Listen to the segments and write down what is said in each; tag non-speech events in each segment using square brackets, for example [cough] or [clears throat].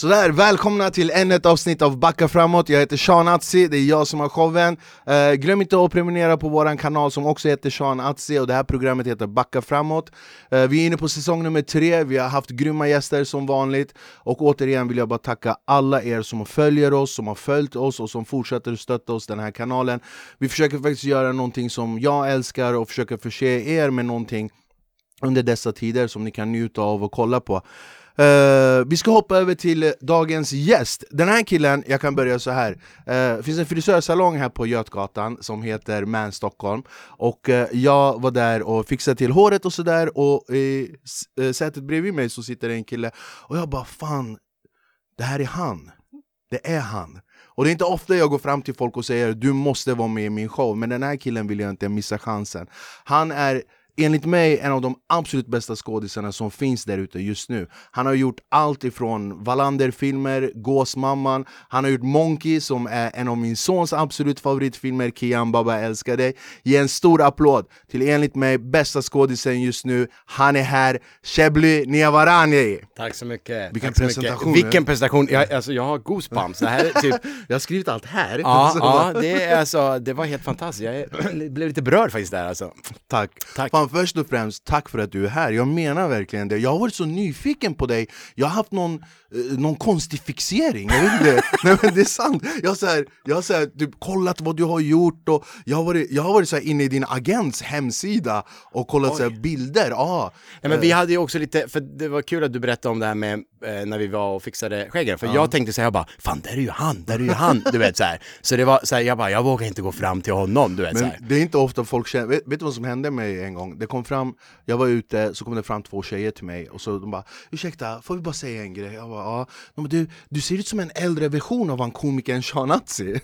Sådär, välkomna till ännu ett avsnitt av Backa framåt, jag heter Sean Atzi, det är jag som har showen. Eh, Glöm inte att prenumerera på vår kanal som också heter Sean Atzi och det här programmet heter Backa framåt. Eh, Vi är inne på säsong nummer tre, vi har haft grymma gäster som vanligt. Och återigen vill jag bara tacka alla er som följer oss, som har följt oss och som fortsätter stötta oss den här kanalen. Vi försöker faktiskt göra någonting som jag älskar och försöker förse er med någonting under dessa tider som ni kan njuta av och kolla på. Uh, vi ska hoppa över till dagens gäst. Den här killen, jag kan börja så här. Uh, det finns en frisörsalong här på Götgatan som heter Man Stockholm. Och uh, jag var där och fixade till håret och sådär. Och i sätet bredvid mig så sitter en kille. Och jag bara fan, det här är han. Det är han. Och det är inte ofta jag går fram till folk och säger du måste vara med i min show. Men den här killen vill jag inte missa chansen. Han är enligt mig en av de absolut bästa skådisarna som finns där ute just nu. Han har gjort allt ifrån Wallander-filmer, Gåsmamman, han har gjort Monkey som är en av min sons absolut favoritfilmer, Kian Baba älskar dig. Ge en stor applåd till enligt mig bästa skådisen just nu. Han är här, Shebly Niavarani! Tack så mycket! Vilken Tack presentation! Mycket. Vilken presentation! Jag, alltså, jag har goosebumps, det här är typ... [laughs] jag har skrivit allt här! Ja, [laughs] ja det, är alltså, det var helt fantastiskt, jag [clears throat] blev lite berörd faktiskt där alltså. Tack! Tack. Fan, först och främst, tack för att du är här. Jag menar verkligen det. Jag har varit så nyfiken på dig. Jag har haft någon, eh, någon konstig fixering. Jag vet inte. [laughs] Nej, men det är sant. Jag har, så här, jag har så här, typ, kollat vad du har gjort och jag har varit, jag har varit så här, inne i din agents hemsida och kollat så här, bilder. Ah. Ja, men vi hade ju också lite, för det var kul att du berättade om det här med eh, när vi var och fixade skäggen. För ja. jag tänkte så här, jag bara, fan där är ju han, där är ju han. Du vet så här. Så det var så här, jag bara, jag vågar inte gå fram till honom. Du vet, men så här. det är inte ofta folk känner, vet, vet du vad som hände mig en gång? Det kom fram, jag var ute, så kom det fram två tjejer till mig och så de bara Ursäkta, får vi bara säga en grej? Jag bara, ja. De bara, du, du ser ut som en äldre version av han komikern Shanazi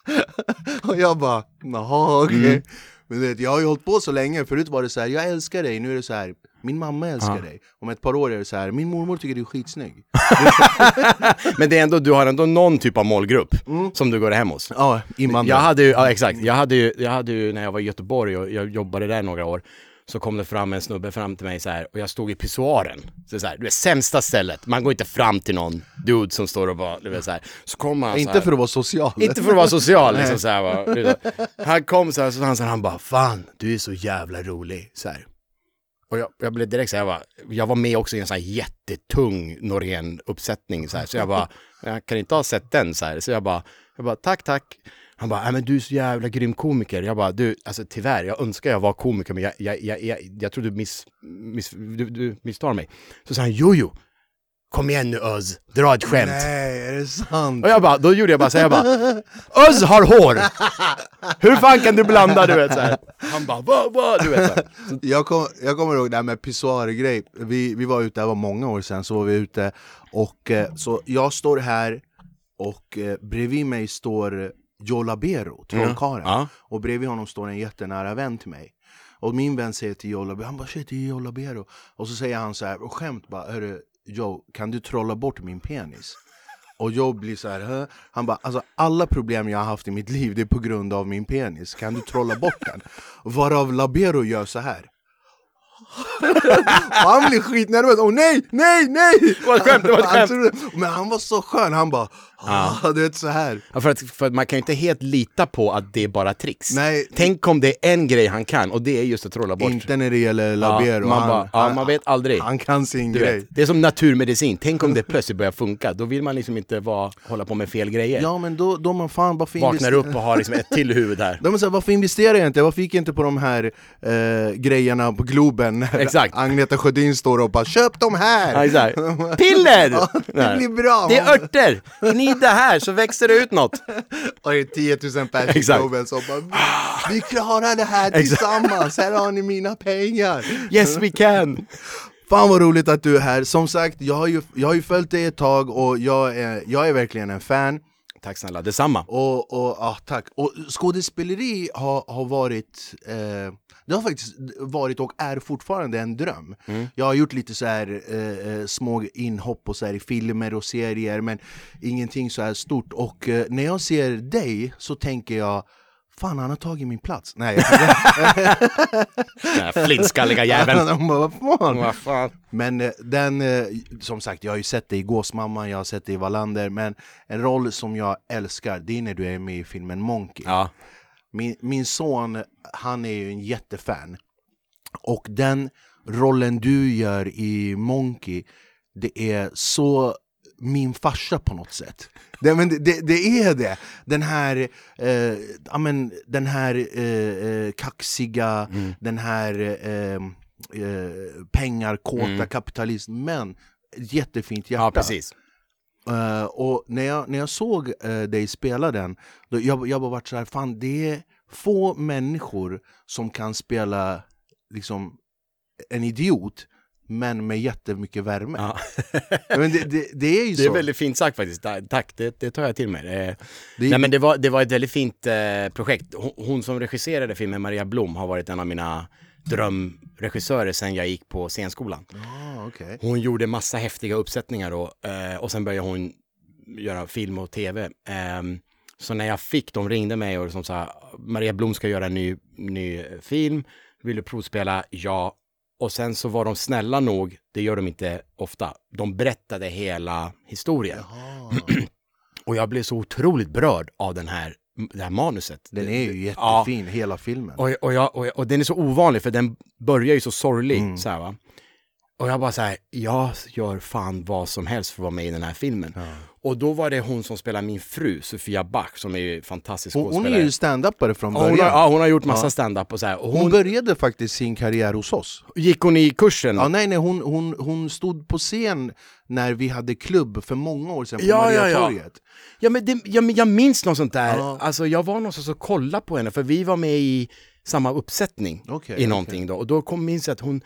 [laughs] Och jag bara, jaha okej okay. mm. Men vet, jag har ju hållit på så länge, förut var det så här, jag älskar dig, nu är det så här min mamma älskar ja. dig. Om ett par år är det så här, min mormor tycker du är skitsnygg. [laughs] Men det är ändå, du har ändå någon typ av målgrupp mm. som du går hem hos. Ja, invandrare. Jag hade ju, ja exakt, jag hade ju, jag hade ju när jag var i Göteborg och jag jobbade där några år så kom det fram en snubbe fram till mig så här och jag stod i pissoaren. Så så här, det är sämsta stället, man går inte fram till någon dude som står och bara, du vet så här. Så kommer han Inte här, för att vara social. Inte för att vara social liksom så här, va. Han kom så här, så han, så här, han bara, fan du är så jävla rolig. Så här. Och jag, jag blev direkt så här, jag, bara, jag var med också i en så här jättetung Norén-uppsättning så här, så jag bara, [laughs] jag kan inte ha sett den så här. Så jag bara, jag bara tack, tack. Han bara, men du är så jävla grym komiker. Jag bara, du, alltså tyvärr, jag önskar jag var komiker, men jag, jag, jag, jag, jag tror du, miss, miss, du, du misstar mig. Så sa han, jo, jo, Kom igen nu Öz, dra ett skämt. Nej, är det sant? Och jag bara, då gjorde jag bara så jag bara, Öz har hår! Hur fan kan du blanda du vet så här. Han bara, va, va, du vet så jag, kom, jag kommer ihåg det här med pissoargrej, vi, vi var ute, det var många år sedan, så var vi ute och eh, så jag står här och eh, bredvid mig står Joe Labero, trollkarlen. Mm. Och bredvid honom står en jättenära vän till mig. Och min vän säger till Joe Labero, han bara shit det är Joe Labero. Och så säger han så här, och skämt bara, hörru Joe kan du trolla bort min penis? Och Joe blir så här, Hö? han bara alltså alla problem jag har haft i mitt liv det är på grund av min penis, kan du trolla bort den? Varav Labero gör så här [laughs] han blir skitnervös, åh nej, nej, nej! Det var ett skämt, det var ett skämt! Men han var så skön, han bara Ja. Ah, [laughs] du vet så här. Ja, för, att, för att man kan ju inte helt lita på att det är bara tricks. Nej. Tänk om det är en grej han kan och det är just att trolla bort. Inte när det gäller Labero. Ja, man, han, bara, ja, man vet aldrig. Han kan sin du grej. Vet, det är som naturmedicin, tänk om det plötsligt börjar funka. Då vill man liksom inte vara, hålla på med fel grejer. Ja men då, då man fan varför Vaknar upp och har liksom ett till huvud här. [laughs] De säger varför investerar jag inte? Varför gick jag inte på de här eh, grejerna på Globen? Exakt. Agneta Sjödin står och bara köp de här! Ja, exakt. [laughs] Piller! ja, det blir bra! Det är örter! Gnid det här så växer det ut något. Och det är 10 000 pers i Globen som bara Vi klarar det här tillsammans, här har ni mina pengar! Yes we can! Fan vad roligt att du är här, som sagt jag har ju, jag har ju följt dig ett tag och jag är, jag är verkligen en fan Tack snälla, detsamma! Och, och, ah, tack. och skådespeleri har, har varit eh, det har faktiskt varit och är fortfarande en dröm. Mm. Jag har gjort lite så här eh, eh, små inhopp och så här i filmer och serier men ingenting så här stort. Och eh, när jag ser dig så tänker jag Fan han har tagit min plats. Nej, jag, [laughs] flintskalliga jäveln. [laughs] vad fan? Vad fan. Men eh, den, eh, som sagt, jag har ju sett det i Gåsmamman, jag har sett det i Wallander, men en roll som jag älskar, det är när du är med i filmen Monkey. Ja. Min, min son, han är ju en jättefan. Och den rollen du gör i Monkey, det är så min farsa på något sätt. Det, men det, det, är det! Den här, eh, ja, men, den här eh, eh, kaxiga, den här eh, eh, pengarkåta Mm. kapitalisten, men ett jättefint hjärta. ja, precis. Eh, och när jag, när jag såg eh, dig spela den, då jag, jag bara vart så här, fan det är få människor som kan spela liksom en idiot, men med jättemycket värme. Ja. Men det, det, det är ju Det så. är väldigt fint sagt faktiskt. Ta- Tack, det, det tar jag till mig. Det, Det- nej, men det, var, det var ett väldigt fint eh, projekt. Hon, hon som regisserade filmen, Maria Blom, har varit en av mina drömregissörer sen jag gick på scenskolan. Ah, okej. Hon gjorde massa häftiga uppsättningar då eh, och sen började hon göra film och tv. Ehm, så när jag fick, de ringde mig och som sa Maria Blom ska göra en ny, ny film, vill du provspela? Ja. Och sen så var de snälla nog, det gör de inte ofta, de berättade hela historien. [clears throat] Och jag blev så otroligt berörd av den här, det här manuset. Den är ju Ja. jättefin, hela filmen. Och, och, jag, och, och den är så ovanlig för den börjar ju så sorglig. Mm. Så här, va? Och jag bara så här, jag gör fan vad som helst för att vara med i den här filmen. Och då var det hon som spelar min fru, Sofia Bach, som är ju fantastisk Hon, hon skådespelare. är ju stand-upare från Ja, hon, början. har, ja, hon har gjort massa Ja. stand-up och så här. Och Hon hon, började faktiskt sin karriär hos oss. gick hon i kursen? Ja, nej, nej, hon, hon, hon stod på scen när vi hade klubb för många år sedan på Ja, ja, ja. Mariatorget. Ja, men det, ja, men jag minns något sånt där. Ja. Alltså, jag var någonstans och kollade på henne, för vi var med i samma uppsättning Okej, i någonting då. Och då kom, minns jag att hon,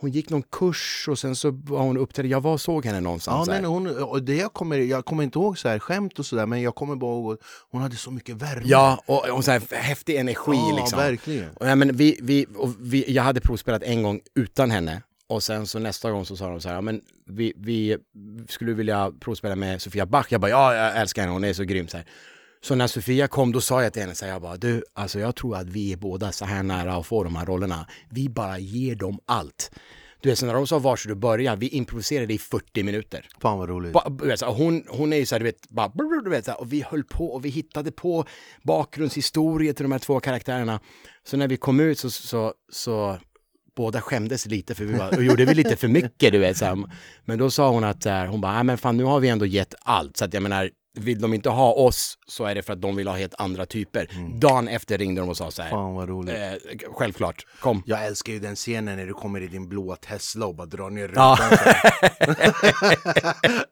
hon gick någon kurs och sen så var hon uppträdde. Jag var såg henne Ja, någonstans. där. nej, hon, det jag, kommer, jag kommer inte ihåg så här skämt och sådär, men jag kommer bara ihåg hon hade så mycket värme. Ja, och, och så här häftig energi ja liksom. verkligen. Och, ja, men vi, vi, vi, jag hade provspelat en gång utan henne. Och sen så nästa gång så sa de så här, ja, men vi, vi skulle vilja provspela med Sofia Bach. Jag bara, ja, jag älskar henne, hon är så grym. Så, här. Så när Sofia kom, då sa jag till henne, så jag bara, du, alltså jag tror att vi är båda så här nära att få de här rollerna. Vi bara ger dem allt. Du vet, så när de sa var ska du börja, vi improviserade i 40 minuter. Fan vad roligt. Ba, vet, så hon, hon är ju så här, du vet, bara, du vet, så här, och vi höll på och vi hittade på bakgrundshistorier till de här två karaktärerna. Så när vi kom ut så, så, så båda skämdes lite för vi var, och gjorde vi lite för mycket, du vet. Så här. Men då sa hon att hon bara, "Nej, men fan nu har vi ändå gett allt. Så att jag menar, vill de inte ha oss så är det för att de vill ha helt andra typer. Dagen efter ringde de och sa så här, Fan vad roligt. eh, självklart, kom. Jag älskar ju den scenen när du kommer i din blåa Tesla och bara drar ner rutan. [laughs]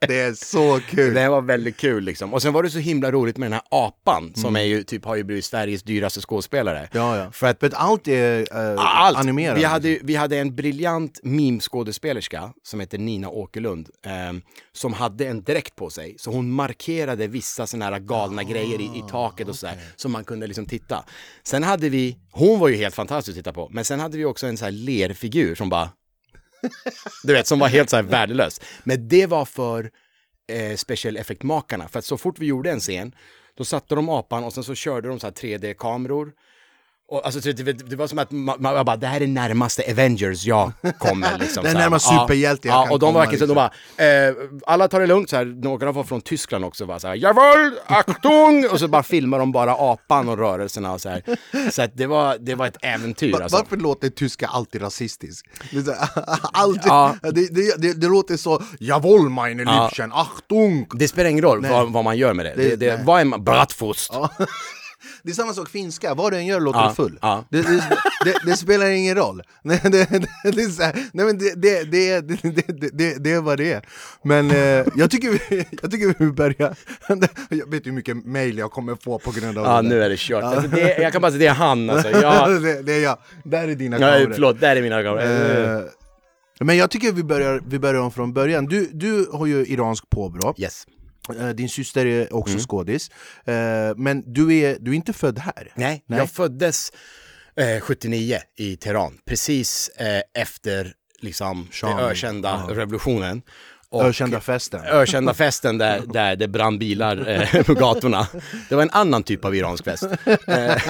Det är så kul! Det var väldigt kul liksom. Och sen var det så himla roligt med den här apan som är ju, typ, har ju blivit Sveriges dyraste skådespelare. Ja, ja. För att att allt är eh, allt. animerat. Vi hade, vi hade en briljant meme-skådespelerska som heter Nina Åkerlund ehm, som hade en dräkt på sig. Så hon markerade vissa sådana här galna grejer i, i taket och sådär. Så man kunde liksom titta. Sen hade vi, hon var ju helt fantastisk att titta på. Men sen hade vi också en sån här lerfigur som bara du vet, som var helt så här värdelös. Men det var för eh, special effect-makarna. För att så fort vi gjorde en scen, då satte de apan och sen så körde de så här 3D-kameror. Och alltså, det, det, var som att man, man bara, det här är närmaste Avengers jag kommer. [laughs] Liksom, Det är närmast Ja, superhjälte jag Ja, kan och de komma, verkligen så, de liksom. bara, eh, alla tar det lugnt, så här, några var från Tyskland också, var så här, jawohl, Achtung! Och så bara filmar de bara apan och rörelserna och så här. Så det var, det var ett äventyr. Va- Alltså. Varför låter tyska alltid rasistiskt? [laughs] Alltid, Ja. det, det, det, det låter så Jawohl meine Ja. Liebchen, Achtung! Det spelar ingen roll vad, vad man gör med det. Det- det, det vad är man? Bratwurst. Ja. [laughs] Det är samma sak finska, vad du än gör låter Ja, du full. ja. Det, det, det, det spelar ingen roll. [laughs] Nej, det, är men det, vad det är. Men eh, jag, tycker vi, [laughs] jag tycker vi börjar... [laughs] Jag vet hur mycket mail jag kommer få på grund av Ja, det nu är det kört. Alltså, det, jag kan bara säga det är han alltså. Ja, det, är jag. Där är dina nej, kameror. förlåt, där är mina kameror. Eh, men jag tycker vi börjar, vi börjar om från början. Du, du har ju iransk påbrå, Yes. Eh, din syster är också Mm. skådis. Eh, men du är, du är inte född här? Nej, Nej. jag föddes eh, 79 i Teheran, precis eh, efter liksom, den ökända ja. revolutionen. Och- Ökända festen. ökända festen där, där det brann bilar eh, på gatorna. Det var en annan typ av iransk fest. [laughs] Eh,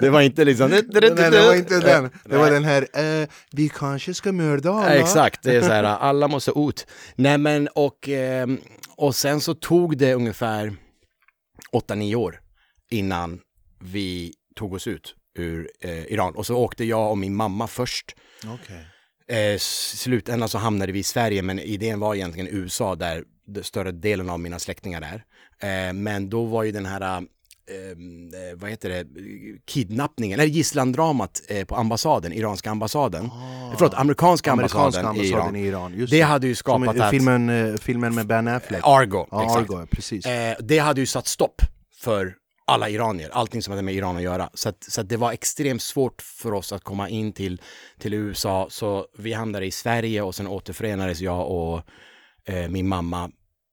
det var inte liksom... Nej, det var inte den. Det var den här, eh, vi kanske ska mörda alla. Ja, exakt, det är så här, [laughs] alla måste ut. Nej men och, eh, och sen så tog det ungefär 8-9 år innan vi tog oss ut ur eh, Iran. Och så åkte jag och min mamma först. Okej. Eh, slutändan så hamnade vi i Sverige men idén var egentligen USA där större delen av mina släktingar är. Eh, men då var ju den här, eh, eh, vad heter det, kidnappningen, eller gisslandramat eh, på ambassaden, iranska ambassaden. Ah. Förlåt, amerikanska, Amerikanska ambassaden, i ambassaden Iran. i Iran. Just Det hade ju Som skapat i att... filmen, eh, filmen med Ben Affleck. Argo, Ja, exakt. Argo, precis. Eh, det hade ju satt stopp för alla iranier, allting som hade med Iran att göra. Så, att, så att det var extremt svårt för oss att komma in till, till USA. Så vi hamnade i Sverige och sen återförenades jag och eh, min mamma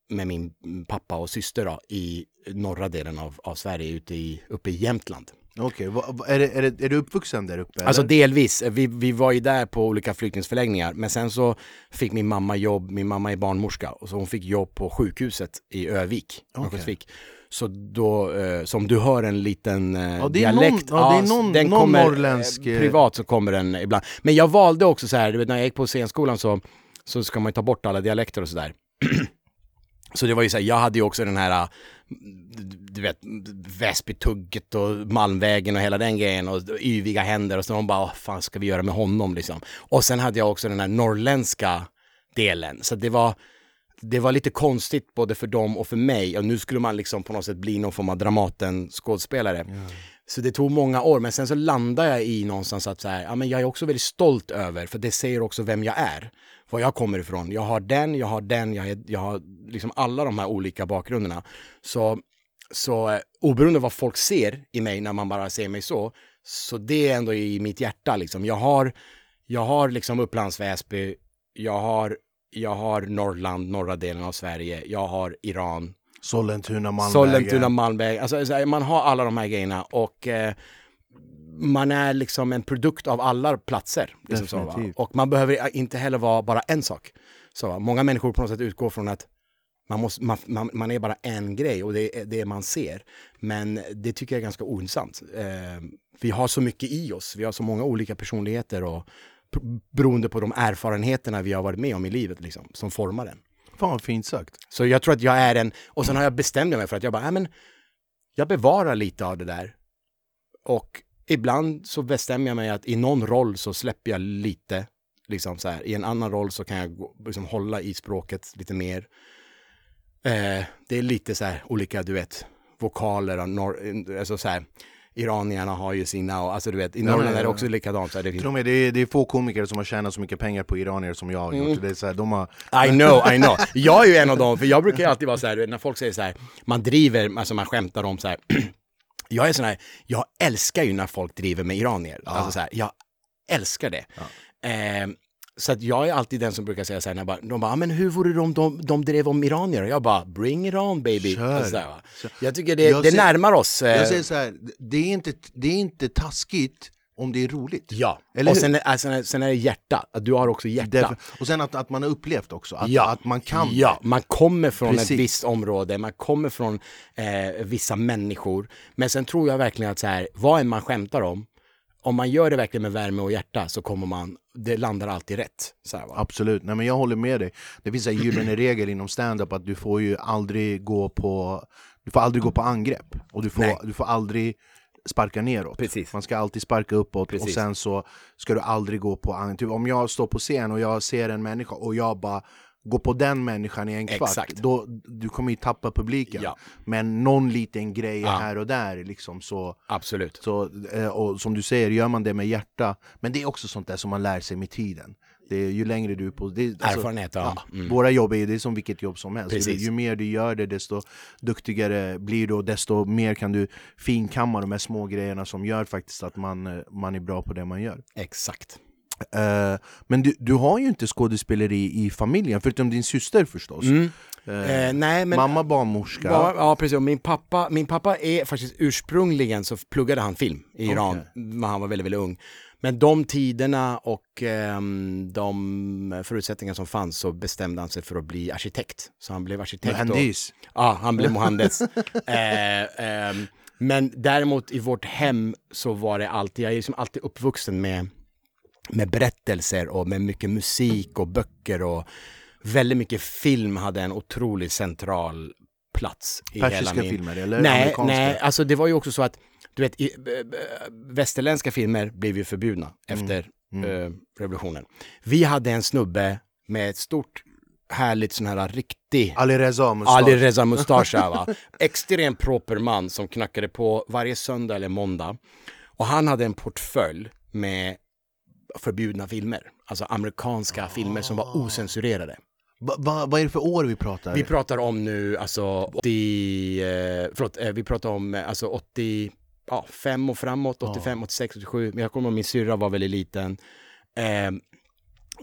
med min pappa och syster då, i norra delen av, av Sverige, ute i, uppe i Jämtland. Okej, vad- är, är, är du uppvuxen där uppe? Alltså eller? delvis. Vi, vi var ju där på olika flyktingsförläggningar. Men sen så fick min mamma jobb, min mamma är barnmorska, och så hon fick jobb på sjukhuset i Övik, Örnsköldsvik. Så då, eh, som du hör en liten eh, Ja, dialekt. någon- ja, det är någon- den någon kommer, norrländsk, eh, eh, privat så kommer den ibland. Men jag valde också så här, du vet, när jag gick på scenskolan så, så ska man ju ta bort alla dialekter och sådär. [clears throat] Så det var ju så här, jag hade ju också den här, du vet, Väsbytugget och Malmvägen och hela den grejen och yviga händer och så de bara, vad fan ska vi göra med honom liksom. Och sen hade jag också den här norrländska delen. Så det var, det var lite konstigt både för dem och för mig och nu skulle man liksom på något sätt bli någon form av Dramaten-skådespelare. Så det tog många år, men sen så landade jag i någonstans att så här, ja, men jag är också väldigt stolt över, för det säger också vem jag är. Var jag kommer ifrån. Jag har den, jag har den, jag, är, jag har liksom alla de här olika bakgrunderna. Så, så eh, oberoende vad folk ser i mig när man bara ser mig så, så det är ändå i mitt hjärta liksom. Jag har, jag har liksom Upplands Väsby, jag har, jag har Norrland, norra delen av Sverige, jag har Iran, Sollentuna, Malmvägen. Sollentuna, Malmberg. Alltså, man har alla de här grejerna och eh, man är liksom en produkt av alla platser. Liksom så. Och man behöver inte heller vara bara en sak. Så? Många människor på något sätt utgår från att man, måste, man, man, man är bara en grej och det är det man ser. Men det tycker jag är ganska ointressant. Eh, vi har så mycket i oss, vi har så många olika personligheter och beroende på de erfarenheterna vi har varit med om i livet liksom, som formar en. Fan vad fint sagt. Så jag tror att jag är en, och sen har jag bestämt mig för att jag bara, nej men, jag bevarar lite av det där. Och ibland så bestämmer jag mig att i någon roll så släpper jag lite, liksom så här. I en annan roll så kan jag liksom hålla i språket lite mer. Eh, det är lite så här olika, du vet, vokaler och nor- alltså så här, iranierna har ju sina, och, alltså du vet, i Norrland är det också likadant. Så det finns, mig, det är, det är få komiker som har tjänat så mycket pengar på iranier som jag har gjort. Mm. Det är så här, de har, I know, I know. Jag är ju en av dem, för jag brukar ju alltid vara så här, när folk säger så här, man driver, alltså man skämtar om så här. [clears throat] Jag är sån här, jag älskar ju när folk driver med iranier. Alltså så här, jag älskar det. Eh, så att jag är alltid den som brukar säga så här, när jag bara, de bara, "Ah, men hur vore det om de, de drev om iranier? Och jag bara, bring it on baby. Kör. Alltså. Jag tycker det, Jag det ser- närmar oss. eh, jag säger så här, det är, inte, det är inte taskigt om det är roligt. ja, Eller och sen, är- alltså, sen är det hjärta, att du har också hjärta. Därför, och sen att, att man har upplevt också, att, Ja. att man kan Ja, man kommer från Precis. ett visst område, man kommer från eh, vissa människor. Men sen tror jag verkligen att så här, vad än man skämtar om, om man gör det verkligen med värme och hjärta så kommer man, det landar alltid rätt. Så här? Absolut, nej men jag håller med dig. Det finns en gyllene [clears throat] regel inom stand-up att du får ju aldrig gå på Du får aldrig gå på angrepp och du Nej. får, du får aldrig sparka neråt. Precis. Man ska alltid sparka uppåt och Precis. sen så ska du aldrig gå på angrepp. Typ om jag står på scen och jag ser en människa och jag bara går på den människan i en kvart, Exakt. då du kommer ju tappa publiken. Ja. Men någon liten grej Ja. här och där liksom så Absolut. så, eh, och som du säger, gör man det med hjärta Men det är också sånt där som man lär sig med tiden det är, Ju längre du är på det, alltså, Erfarenhet, ja. Mm. Våra jobb är, det är som vilket jobb som helst ju, Precis. ju mer du gör det, desto duktigare blir du och desto mer kan du finkamma de här små grejerna som gör faktiskt att man, eh, man är bra på det man gör Exakt. Eh, men du, du har ju inte skådespeleri i familjen, förutom din syster förstås. Mm. Eh, nej, men... Mamma barnmorska. Ja, ja precis. Min pappa, min pappa är faktiskt ursprungligen så pluggade han film i Iran när han var väldigt, väldigt ung. Men de tiderna och ehm, de förutsättningar som fanns så bestämde han sig för att bli arkitekt. Så han blev arkitekt. Mohandis. Ja, han blev Mohandes. [laughs] eh, ehm, men däremot i vårt hem så var det alltid, jag är liksom alltid uppvuxen med, med berättelser och med mycket musik och böcker och väldigt mycket film hade en otroligt central plats i Persiska hela min... filmer eller Nej, amerikanska? nej, alltså det var ju också så att du vet, i, b- b- västerländska filmer blev ju förbjudna Mm. efter eh, revolutionen. Vi hade en snubbe med ett stort härligt sån här riktig Ali Reza mustasch. Ali Reza va. [laughs] Extremt proper man som knackade på varje söndag eller måndag. Och han hade en portfölj med förbjudna filmer. Alltså amerikanska filmer som var osensurerade. Va, va, vad är det för år vi pratar? Vi pratar om nu alltså 80, eh, förlåt, eh, vi pratar om eh, alltså 85 och framåt, 85, 86, 87. Men jag kommer ihåg min syrra var väldigt liten. Eh,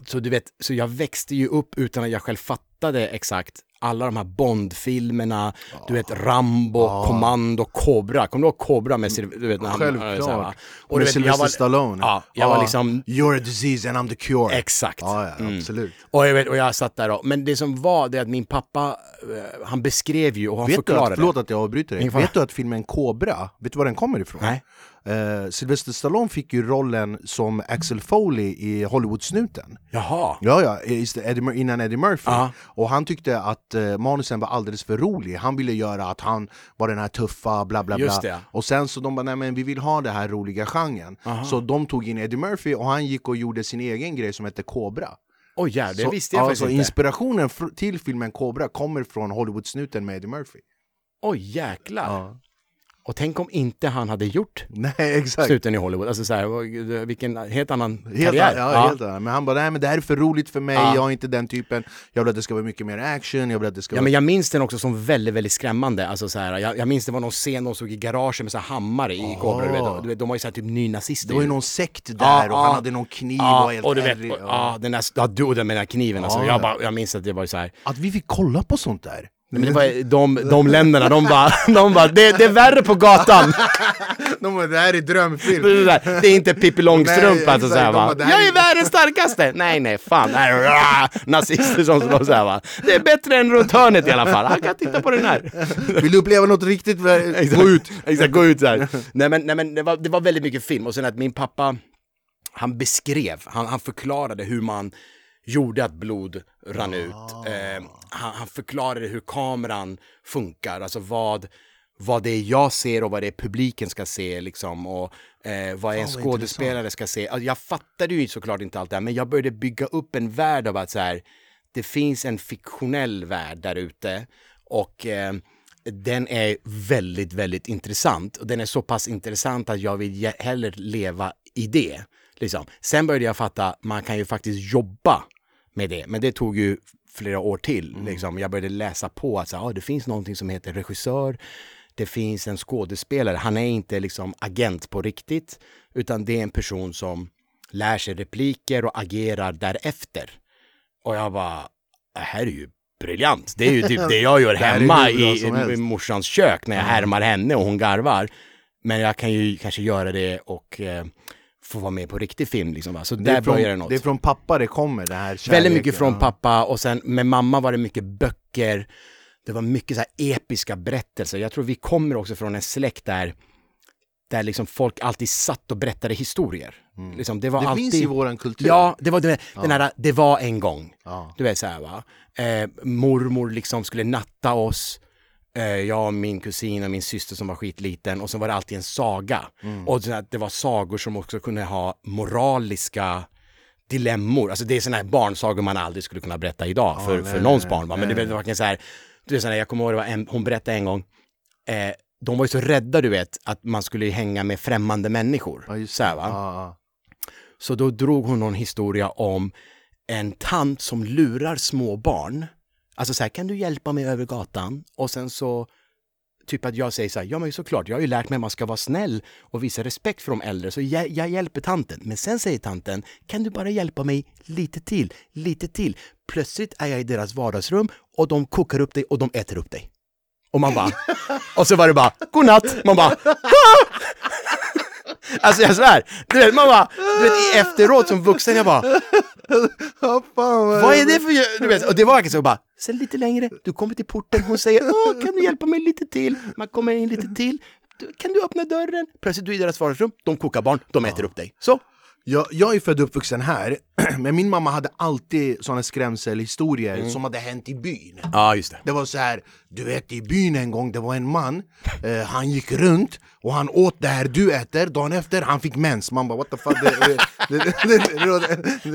så du vet, så jag växte ju upp utan att jag själv fattade exakt alla de här Bond-filmerna, du vet Rambo, Commando, Cobra. Kommer du ihåg Cobra med du vet, när han- Självklart. här? Och med du Sylvester var- Stallone. Ja, jag var liksom You're a disease and I'm the cure. Exakt. Ja, ja Mm. absolut. Och jag, vet, och jag satt där och, men det som var det att min pappa, eh, han beskrev ju och han Vet du förklarade. att, förlåt att jag avbryter dig, vet du att filmen Cobra, vet du var den kommer ifrån? Nej. Uh, Sylvester Stallone fick ju rollen som Axel Foley i Hollywood-snuten. Jaha. Ja, ja, ist- Eddie, innan Eddie Murphy. Ja. Och han tyckte att uh, manusen var alldeles för rolig. Han ville göra att han var den här tuffa, bla bla bla. Det. Och sen så de bara, nej men vi vill ha den här roliga genren. Så de tog in Eddie Murphy och han gick och gjorde sin egen grej som hette Cobra. Oj jävlar, det Så, visste jag alltså, faktiskt inte. inspirationen till filmen Cobra kommer från Hollywood-snuten med Eddie Murphy. Oj jäklar. Ja. Och tänk om inte han hade gjort Nej, snuten i Hollywood. Alltså så här, vad- vilken helt annan Helt, karriär. ja, helt annan. Men han bara, nej men det här är för roligt för mig, Ja. jag är inte den typen Jag vill att det ska vara mycket mer action, jag vill att det ska Ja vara... men jag minns den också som väldigt, väldigt skrämmande. Alltså så här, jag, jag minns det var någon scen de såg i garaget med så hammare i. Du vet, du vet, de var ju så här typ nynazister. Det var ju någon sekt där Ja, och ja. han hade någon kniv och Ja, helt och du vet, och, ja. ja, den där, ja, du den med den här kniven alltså. Ja, Jag, ja. bara, jag minns att det var så här. Att vi fick kolla på sånt där! Men det var de, de länderna, de bara, [laughs] de bara det, det är värre på gatan. [laughs] De bara, det här är drömfilm! Det är, där, det är inte Pippi Långstrump Nej, alltså såhär bara, Jag är är- världens starkaste! Nej nej, fan. [laughs] Nazister som slår såhär va. Det är bättre än runt hörnet i alla fall. Han kan titta på den här. Vill du uppleva något riktigt? Exakt. Gå ut! Exakt, gå ut såhär. Nej men, nej, men det, var, det var väldigt mycket film och sen att min pappa, han beskrev, han, han förklarade hur man gjorde att blod rann ut. Eh, han, han förklarade hur kameran funkar, alltså vad, vad det är jag ser och vad det är publiken ska se liksom och eh, vad en skådespelare ska se. Alltså, jag fattade ju såklart inte allt det här men jag började bygga upp en värld av att så här, det finns en fiktionell värld där ute och eh, den är väldigt, väldigt intressant. Och den är så pass intressant att jag vill hellre leva i det. Liksom. Sen började jag fatta, man kan ju faktiskt jobba med det. Men det tog ju flera år till. Liksom. Jag började läsa på att så, ah, det finns någonting som heter regissör. Det finns en skådespelare. Han är inte liksom agent på riktigt. Utan det är en person som lär sig repliker och agerar därefter. Och jag bara, det här är ju briljant. Det är ju typ det jag gör [laughs] hemma i, i, morsans kök när jag härmar henne och hon garvar. Men jag kan ju kanske göra det och eh, få vara med på riktig film liksom. Va? Så Det där är, från, börjar det något. det är från pappa det kommer, det här Väldigt mycket kärleken, från pappa och sen med mamma var det mycket böcker. Det var mycket så här episka berättelser. Jag tror vi kommer också från en släkt där där liksom folk alltid satt och berättade historier. Liksom, det var Det alltid... finns i våran kultur Ja, det var det, den här, det var en gång. Ja. Du vet så här va. Eh, mormor liksom skulle natta oss. Eh, jag och min kusin och min syster som var skitliten och så var det alltid en saga. Och så att det var sagor som också kunde ha moraliska dilemmor. Alltså det är sådana här barnsagor man aldrig skulle kunna berätta idag för, nej, för någons barn. Va? Men nej, det var verkligen så här, du vet, så här, jag kommer ihåg det var en, hon berättade en gång, eh, de var ju så rädda du vet att man skulle hänga med främmande människor. Just så här, va? Ja, ja. Så då drog hon någon historia om en tant som lurar små barn. Alltså så här, kan du hjälpa mig över gatan? Och sen så typ att jag säger så här, ja men såklart, jag har ju lärt mig att man ska vara snäll och visa respekt för de äldre, så jag, jag hjälper tanten. Men sen säger tanten, kan du bara hjälpa mig lite till, lite till? Plötsligt är jag i deras vardagsrum och de kokar upp dig och de äter upp dig. Och man bara, [laughs] och så var det bara, godnatt! Man bara, "Ah!" Alltså jag svär, du vet, man bara, du vet, efteråt som vuxen, jag bara, [laughs] vad är det för... Du vet, och det var verkligen så bara, sen lite längre, du kommer till porten, hon säger Åh, kan du hjälpa mig lite till? Man kommer in lite till. Du, kan du öppna dörren? Plötsligt du är i deras vardagsrum, de kokar barn, de äter upp dig. Så. Jag, jag är född och uppvuxen här, [clears throat] men min mamma hade alltid såna skrämselhistorier Mm. som hade hänt i byn. Ja, just det. Det var så här, du vet i byn en gång, det var en man, eh, han gick runt och han åt det här du äter, dagen efter han fick mens. Man bara what the fuck.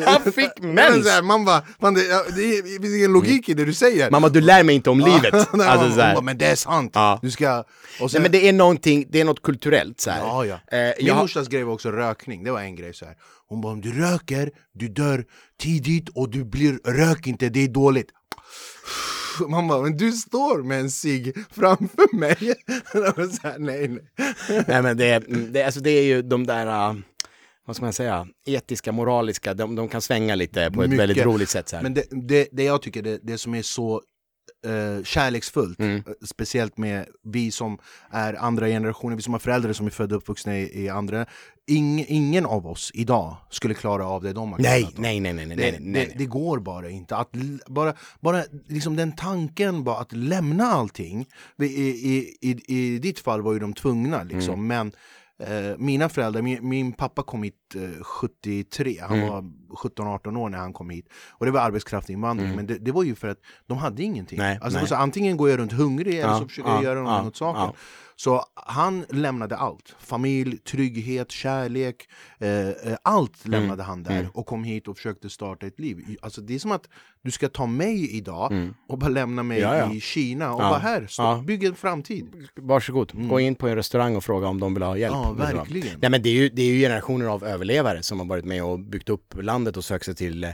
Han fick Men mens? Så här, man bara, fan, det, det, finns ingen logik i det du säger. Mamma, du lär mig inte om livet. [laughs] Alltså, så här. men det är sant. Ja. Du ska... Och Nej, sen, men det är någonting, det är något kulturellt så här. Ja, ja. Eh, Min jag, morsas grej var också rökning, det var en grej så här. Hon bara om du röker, du dör tidigt och du blir, rök inte, det är dåligt [sighs] Man bara, men du står med en cigg framför mig [laughs] så här, nej, nej. [laughs] nej, men det, är- mm, det, alltså, det är ju de där, uh, vad ska man säga, etiska, moraliska, de, de kan svänga lite på ett Mycket. väldigt roligt sätt. Så här. Men det, det, det jag tycker, det, det som är så eh, kärleksfullt, Mm. eh, speciellt med vi som är andra generationer, vi som har föräldrar som är födda och uppvuxna i, i andra Ing, Ingen av oss idag skulle klara av det de har nej, klarat nej, nej, nej, nej, Det, nej, nej, det, det går bara inte. Att, bara bara liksom den tanken, bara att lämna allting. I, i, i, I ditt fall var ju de tvungna, liksom. Mm. men eh, mina föräldrar, min, min pappa kom hit eh, 73, han Mm. var 17-18 år när han kom hit. Och det var arbetskraftsinvandring, men det, det var ju för att de hade ingenting. Mm. Nej, alltså, nej. Så, antingen går jag runt hungrig eller Ja, så försöker ja, jag göra någonting ja, åt saken. Så han lämnade allt. Familj, trygghet, kärlek. Eh, eh, allt Mm, lämnade han där och kom hit och försökte starta ett liv. Alltså, det är som att du ska ta mig idag och bara lämna mig Mm. Ja, ja. i Kina och Ja, bara här, stå, ja. bygg en framtid. Varsågod, gå in på en restaurang och fråga om de vill ha hjälp. Ja, vad? verkligen. Nej, men det, är ju, det är ju generationer av överlevare som har varit med och byggt upp landet och sökt sig till eh,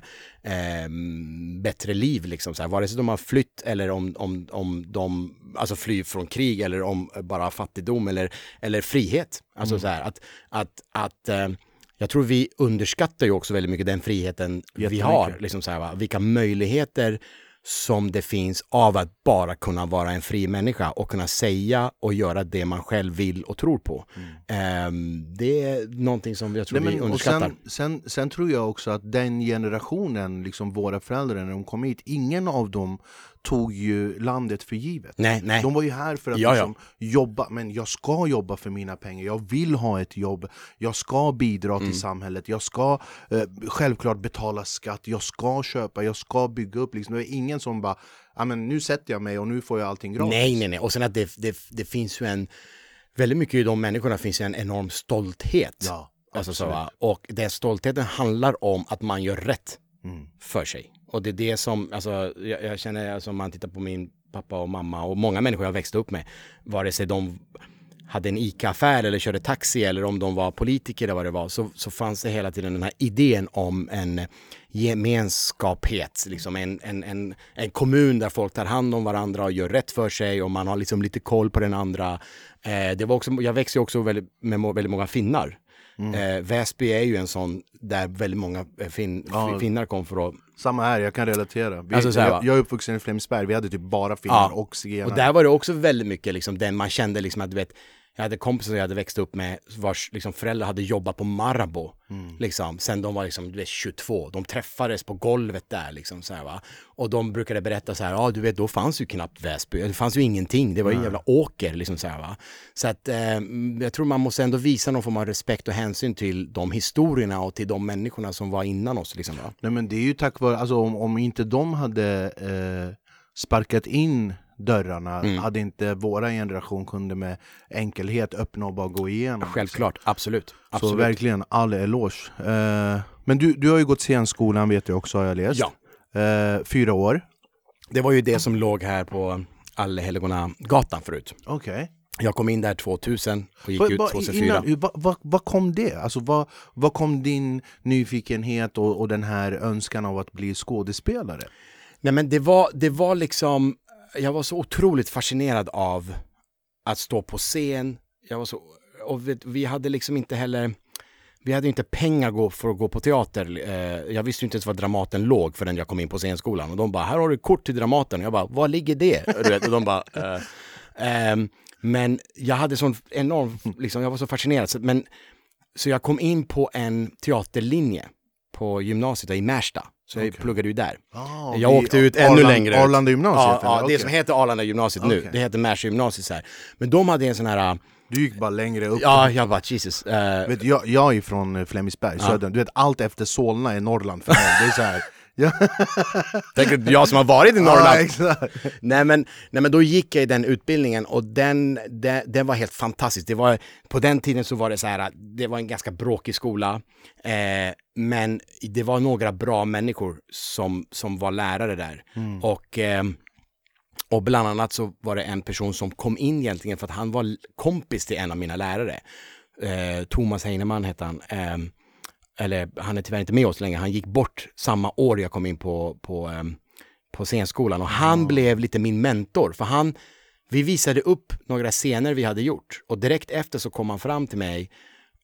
bättre liv. Liksom, så här. Vare sig de har flytt eller om, om, om de alltså, flyr från krig eller om bara fattigdom eller, eller frihet. Alltså så här att, att, att eh, jag tror vi underskattar ju också väldigt mycket den friheten vi har. Liksom så här, va? Vilka möjligheter som det finns av att bara kunna vara en fri människa och kunna säga och göra det man själv vill och tror på. Ehm, det är någonting som jag tror Mm. Nej, vi men, och underskattar. sen, sen, sen tror jag också att den generationen, liksom våra föräldrar när de kom hit, ingen av dem tog ju landet för givet. nej, nej. De var ju här för att Ja, ja. liksom jobba, men jag ska jobba för mina pengar, jag vill ha ett jobb, jag ska bidra Mm. till samhället, jag ska eh, självklart betala skatt, jag ska köpa, jag ska bygga upp. Liksom. Det är ingen som bara, "Ja, men nu sätter jag mig och nu får jag allting gratis. Nej, nej, nej. Och sen att det, det, det finns ju en, väldigt mycket i de människorna finns ju en enorm stolthet. Ja, Alltså så, och den stoltheten handlar om att man gör rätt Mm. för sig. Och det är det som, alltså, jag, jag känner, alltså, om man tittar på min pappa och mamma och många människor jag växte upp med, vare sig de hade en ICA-affär eller körde taxi eller om de var politiker eller vad det var, så, så fanns det hela tiden den här idén om en gemenskaphet, liksom en, en, en, en kommun där folk tar hand om varandra och gör rätt för sig och man har liksom lite koll på den andra. Eh, det var också, jag växte också väldigt, med väldigt många finnar. Eh, Väsby är ju en sån där väldigt många eh, fin, Ja. finnar kom för att Samma här, jag kan relatera. Vi, Alltså här, jag, jag är uppvuxen i Flemingsberg, vi hade typ bara finnar Ja. och zigenare. Och där var det också väldigt mycket liksom den man kände liksom att du vet, jag hade kompisar jag hade växt upp med vars liksom, föräldrar hade jobbat på Marabou. Liksom, sen de var liksom, du vet, 22. De träffades på golvet där liksom så här, va. Och de brukade berätta så här, ja du vet då fanns ju knappt Väsby, det fanns ju ingenting, det var ju en jävla åker liksom så här va. Så att eh, jag tror man måste ändå visa någon form av respekt och hänsyn till de historierna och till de människorna som var innan oss liksom va. Nej men det är ju tack vare, alltså om, om inte de hade eh, sparkat in dörrarna Mm. hade inte våra generation kunde med enkelhet öppna och bara gå igenom. Självklart, absolut. Så absolut. verkligen all eloge. Eh, men du, du har ju gått scenskolan vet jag också har jag läst. Ja. Eh, fyra år. Det var ju det som låg här på Allhelgonagatan förut. Okej. Jag kom in där 2000 och gick Vad- ut vad- 2004. innan- Vad vad kom det? Alltså, vad, vad kom din nyfikenhet och, och den här önskan av att bli skådespelare? Nej men det var, det var liksom, jag var så otroligt fascinerad av att stå på scen. Jag var så, och vi, vi hade liksom inte heller, vi hade inte pengar för att gå på teater. Eh, jag visste inte ens var Dramaten låg förrän jag kom in på scenskolan. Och de bara, här har du kort till Dramaten. Och jag bara, var ligger det? [laughs] Och, de bara, eh, ehm, men jag hade sån enorm, liksom, jag var så fascinerad. Så, men, så jag kom in på en teaterlinje på gymnasiet i Märsta. Så jag pluggade ju där. Ah, jag åkte ut ännu Arlanda, längre. Arlanda gymnasiet? Ja, ja det som heter Arlanda gymnasiet nu, Okej. det heter Märsta gymnasiet så här. Men de hade en sån här, Du gick bara längre upp. ja jag bara Jesus. eh, Vet, jag, jag är från eh, Flemingsberg, södern. Du vet, allt efter Solna är Norrland för mig. Det är så här. [laughs] Ja, [laughs] tänker du, jag som har varit i ja, Norrland. exakt. nej, men, nej men då gick jag i den utbildningen och den, den, den var helt fantastisk. Det var, på den tiden så var det så här, det var en ganska bråkig skola. Eh, men det var några bra människor som, som var lärare där. Och, eh, och bland annat så var det en person som kom in egentligen för att han var kompis till en av mina lärare. Eh, Thomas Heinemann hette han. Eller han är tyvärr inte med oss längre, han gick bort samma år jag kom in på, på, ehm, på scenskolan. Och han blev lite min mentor. För han, vi visade upp några scener vi hade gjort. Och direkt efter så kom han fram till mig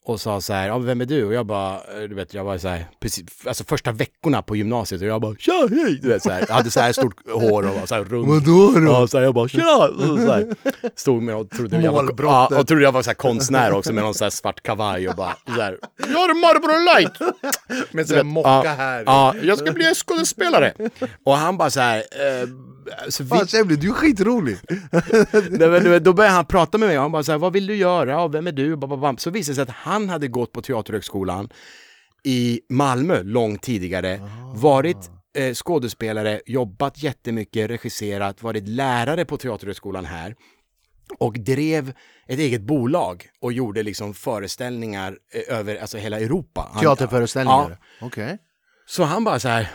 och sa så här, ja, vem är du? Och jag bara, eh, du vet, jag var så här, precis, alltså första veckorna på gymnasiet och jag bara, tja, hej! Du vet, så här, jag hade så här stort hår och var så här rund. Vadå då? Ja, så här, jag bara, tja! Och så här, stod med och trodde jag var, ja, och trodde jag var så här konstnär också med någon så här svart kavaj och bara, så här, jag är Marlboro Light! Med sån här mocka här. Ja, jag ska bli skådespelare. Och han bara så här, eh, så vi, Fan Shemli, du är skitrolig! [laughs] Nej, men, du då började han prata med mig och han bara så här, vad vill du göra? Ja, vem är du? Ba, ba, ba. Så visade det sig att han hade gått på Teaterhögskolan i Malmö långt tidigare, varit eh, skådespelare, jobbat jättemycket, regisserat, varit lärare på Teaterhögskolan här och drev ett eget bolag och gjorde liksom föreställningar eh, över alltså hela Europa. Teaterföreställningar? Ja, Okej. så han bara så här,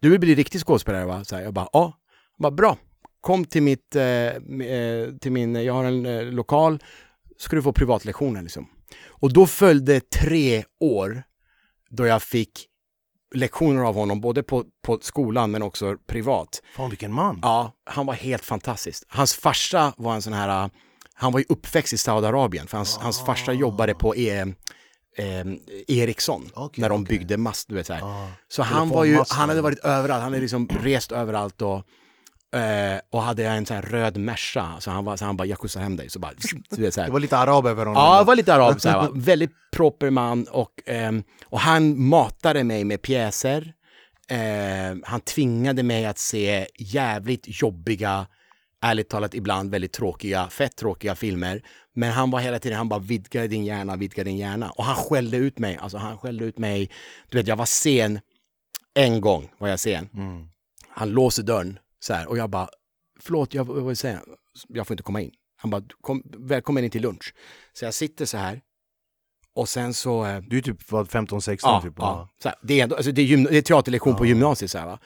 du vill bli riktig skådespelare va? Så här, jag bara, ja. Han bara, bra. Kom till mitt, eh, eh, till min, jag har en eh, lokal, ska du få privatlektioner liksom. Och då följde tre år då jag fick lektioner av honom, både på, på skolan men också privat. Fan vilken man! Ja, han var helt fantastisk. Hans farsa var en sån här, han var ju uppväxt i Saudiarabien, för hans, hans farsa jobbade på e, eh, Ericsson, Okej, när de okej. byggde mast, du vet så här. Ah. Så han var ju, han hade varit överallt, han hade liksom rest överallt och eh, och hade en sån här röd Merca, så han, var, så han bara “jag skjutsar hem dig”. Så bara, [laughs] du vet, så här. Det var lite araber för honom. Ja, jag var lite arab, så här, [laughs] va? väldigt proper man och, ehm, och han matade mig med pjäser. Ehm, han tvingade mig att se jävligt jobbiga, ärligt talat ibland väldigt tråkiga, fett tråkiga filmer. Men han var hela tiden, han bara vidga din hjärna, vidga din hjärna. Och han skällde ut mig, alltså han skällde ut mig. Du vet, jag var sen, en gång var jag sen. Mm. Han låser dörren så här och jag bara, förlåt, jag, vad vill säga? jag får inte komma in. Han bara, kom, välkommen in till lunch. Så jag sitter så här och sen så... eh, Du är typ vad, 15-16 Ja, typ? ja. Så här, det, är, ändå- alltså, det, är gym, det är teaterlektion på gymnasiet. Så här, va?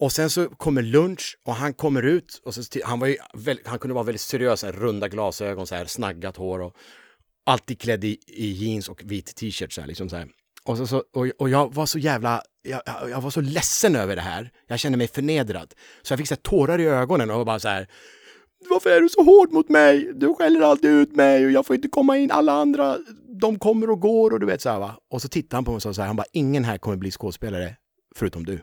Och sen så kommer lunch och han kommer ut och så, han, var ju väldigt, han kunde vara väldigt seriös, här, runda glasögon, så här, snaggat hår och alltid klädd i, i jeans och vit t-shirt. Så här, liksom, så här. Och, så, så, och, och jag var så jävla, jag, jag jag var så ledsen över det här. Jag kände mig förnedrad. Så jag fick så här, tårar i ögonen och bara så här, varför är du så hård mot mig? Du skäller alltid ut mig och jag får inte komma in. Alla andra, de kommer och går och du vet så här va. Och så tittade han på mig och sa så här, han bara, ingen här kommer bli skådespelare förutom du.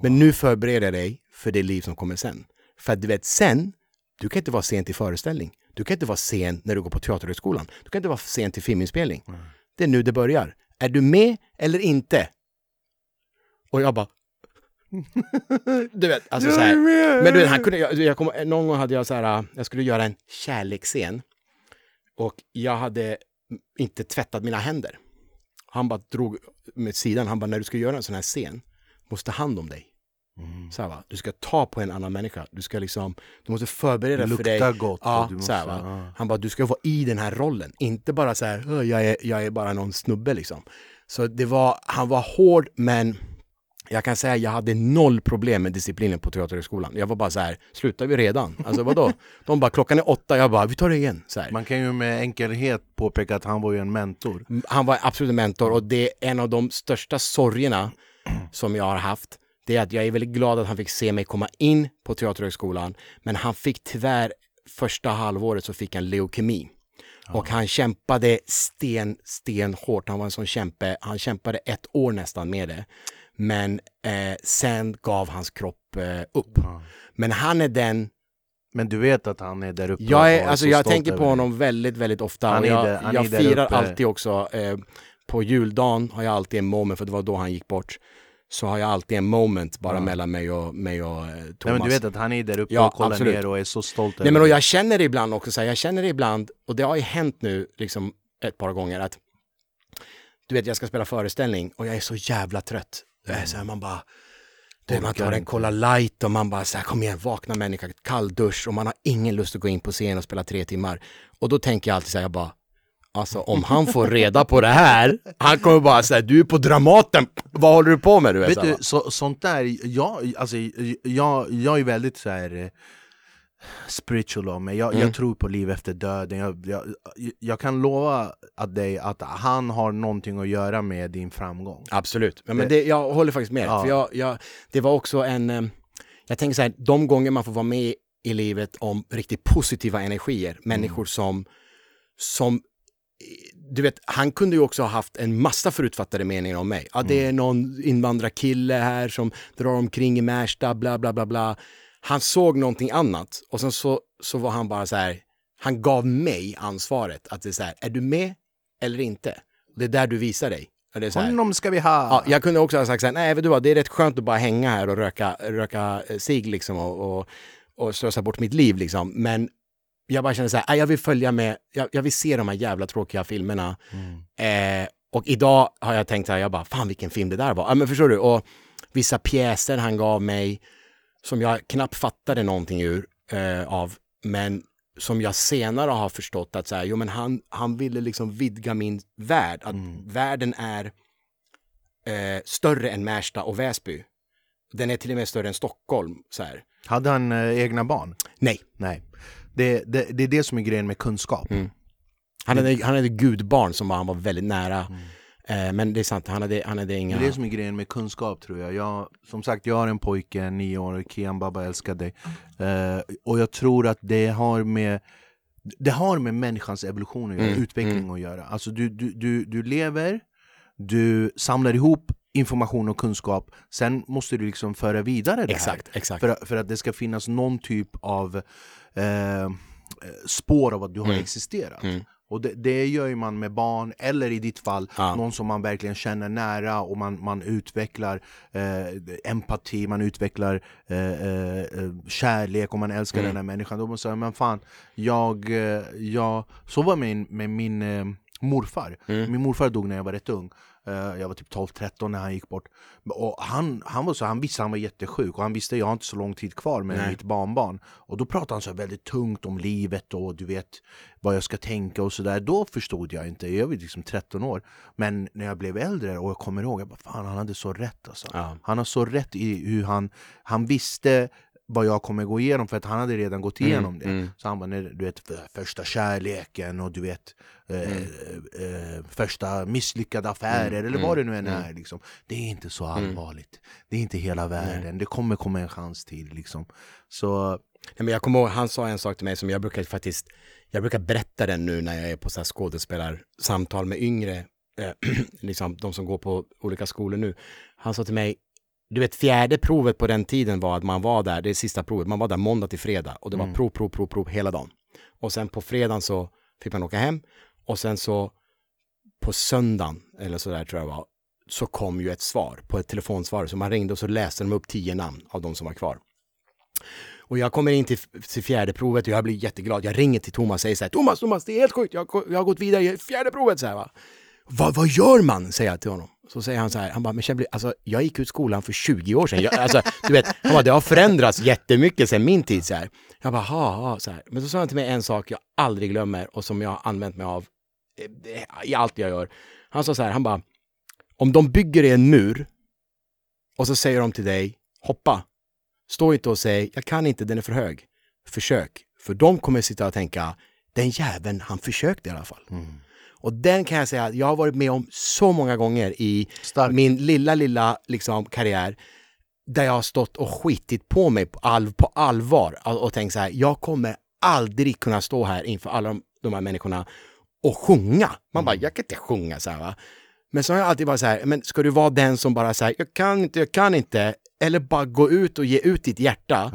Men nu förbereder jag dig för det liv som kommer sen. För att du vet, sen, du kan inte vara sen till föreställning. Du kan inte vara sen när du går på Teaterhögskolan. Du kan inte vara sen till filminspelning. Det är nu det börjar. Är du med eller inte? Och jag bara... [laughs] du vet, alltså så här. Men du vet, han kunde, jag, jag kom, någon gång hade jag så här, jag skulle göra en kärleksscen. Och jag hade inte tvättat mina händer. Han bara drog med sidan, han bara, när du ska göra en sån här scen, måste ta hand om dig. Mm. Så här? Du ska ta på en annan människa. Du ska liksom, du måste förbereda Det för dig. luktar gott Ja, du måste- så här, ja. Han bara, du ska vara i den här rollen. Inte bara så här, "Åh, jag är, jag är bara någon snubbe liksom. Så det var, han var hård men jag kan säga jag hade noll problem med disciplinen på Teaterhögskolan. Jag var bara så här, slutar vi redan? Alltså vadå? [laughs] De bara, klockan är åtta, jag bara, vi tar det igen. Så här. Man kan ju med enkelhet påpeka att han var ju en mentor. Han var absolut en mentor och det är en av de största sorgerna som jag har haft. Det är att jag är väldigt glad att han fick se mig komma in på Teaterhögskolan. Men han fick tyvärr första halvåret så fick han leukemi. Och han kämpade sten, sten hårt. Han var en sån kämpe. Han kämpade ett år nästan med det. Men eh, sen gav hans kropp eh, upp. Men han är den Men du vet att han är där uppe jag, är, alltså, så jag tänker på över honom väldigt, väldigt ofta. Han är jag där- han jag är firar alltid också, eh, på juldagen har jag alltid en moment, för det var då han gick bort. Så har jag alltid en moment bara mellan mig och, mig och eh, Thomas. Nej, men du vet att han är där uppe Ja, och kollar absolut. ner och är så stolt Nej men och jag känner det ibland också, så här, jag känner det ibland, och det har ju hänt nu liksom ett par gånger att du vet jag ska spela föreställning och jag är så jävla trött. Är så här, man bara du man tar en Cola light och man bara så här, kom igen, vakna människa, kall dusch och man har ingen lust att gå in på scen och spela tre timmar. Och då tänker jag alltid så här, jag bara, alltså om han får reda på det här, han kommer bara säga du är på Dramaten, vad håller du på med? Du vet, du, så, sånt där, jag, alltså, jag, jag är väldigt så här eh, spiritual av mig, jag, Mm. jag tror på liv efter döden jag, jag, jag kan lova att dig att han har någonting att göra med din framgång Absolut, ja, men det, jag håller faktiskt med. Ja. För jag, jag, det var också en, eh, jag tänker så här, de gånger man får vara med i livet om riktigt positiva energier, människor som, som du vet, han kunde ju också ha haft en massa förutfattade meningar om mig. Ja, det är någon invandrarkille här som drar omkring i Märsta, bla bla bla bla. Han såg någonting annat och sen så, så var han bara så här, han gav mig ansvaret att det är så här, är du med eller inte? Det är där du visar dig. Och det är så här, Honom ska vi ha! Ja, jag kunde också ha sagt så här, nej vet du vad, det är rätt skönt att bara hänga här och röka, röka eh, cigg liksom och, och, och slösa bort mitt liv liksom. Men jag bara känner så här, nej, jag vill följa med, jag, jag vill se de här jävla tråkiga filmerna. Eh, och idag har jag tänkt så här, jag bara, fan vilken film det där var. Ja, men förstår du? Och vissa pjäser han gav mig som jag knappt fattade någonting ur eh, av, men som jag senare har förstått att så här, jo, men han, han ville liksom vidga min värld, att världen är eh, större än Märsta och Väsby. Den är till och med större än Stockholm. Så här. Hade han eh, egna barn? Nej, Nej. Det, det, det är det som är grejen med kunskap. Mm. han hade, han hade gudbarn som han var väldigt nära. Eh, men det är sant, han hade, han hade Det inga... är det som är grejen med kunskap tror jag. jag som sagt, jag har en pojke, nio år, Kian Baba älskar dig. Eh, och jag tror att det har med det har med människans evolution att göra, Mm, utveckling att göra. Alltså du, du, du, du lever, du samlar ihop information och kunskap, sen måste du liksom föra vidare det Exakt, här. exakt. För, för att det ska finnas någon typ av eh, spår av att du har Mm. existerat. Mm. Och det, det gör ju man med barn, eller i ditt fall, Ja. någon som man verkligen känner nära och man, man utvecklar eh, empati, man utvecklar eh, eh, eh, kärlek och man älskar Mm. den här människan. Då man säga, men fan, jag, eh, jag... Så var med, med min eh, morfar. Mm. Min morfar dog när jag var rätt ung. Eh, jag var typ 12-13 när han gick bort. Och han, han, var så, han visste han var jättesjuk och han visste jag har inte så lång tid kvar med Nej. mitt barnbarn. Och då pratade han så väldigt tungt om livet och du vet vad jag ska tänka och sådär. Då förstod jag inte, jag var liksom 13 år. Men när jag blev äldre och jag kommer ihåg, jag bara fan han hade så rätt alltså. Ja. Han har så rätt i hur han, han visste vad jag kommer gå igenom för att han hade redan gått igenom det. mm. Så han bara, du vet för- första kärleken och du vet eh, Mm. eh, första misslyckade affärer eller vad det nu än är. Liksom. Det är inte så Mm. allvarligt. Det är inte hela världen. Det kommer komma en chans till. Liksom. Så Nej, men jag kommer ihåg, han sa en sak till mig som jag brukar faktiskt, jag brukar berätta den nu när jag är på så här skådespelarsamtal med yngre, eh, [clears throat] liksom de som går på olika skolor nu. Han sa till mig, du vet fjärde provet på den tiden var att man var där, det är sista provet, man var där måndag till fredag och det var prov, prov, prov, prov hela dagen. Och sen på fredagen så fick man åka hem och sen så på söndagen, eller så där tror jag var, så kom ju ett svar på ett telefonsvar. Så man ringde och så läste de upp tio namn av de som var kvar. Och jag kommer in till, till fjärde provet och jag blir jätteglad. Jag ringer till Thomas och säger så här, Thomas, Thomas, det är helt sjukt, jag, jag har gått vidare i fjärde provet. Så här, va? Vad, vad gör man? säger jag till honom. Så säger han så här, han bara, men Chablis, alltså, jag gick ut skolan för 20 år sedan. Jag, alltså, du vet, han bara, det har förändrats jättemycket sedan min tid. Så här. Jag bara, ha, ha, så här. Men så sa han till mig en sak jag aldrig glömmer och som jag har använt mig av eh, i allt jag gör. Han sa så här, han bara, om de bygger en mur och så säger de till dig, hoppa. Stå inte och säg, jag kan inte, den är för hög. Försök. För de kommer sitta och tänka, den jäveln, han försökte i alla fall. Mm. Och den kan jag säga, att jag har varit med om så många gånger i Stark. min lilla, lilla liksom, karriär där jag har stått och skitit på mig på, all, på allvar och, och tänkt så här, jag kommer aldrig kunna stå här inför alla de, de här människorna och sjunga. Man bara, jag kan inte sjunga så här va. Men så har jag alltid varit så här, men ska du vara den som bara säger jag kan inte, jag kan inte, eller bara gå ut och ge ut ditt hjärta.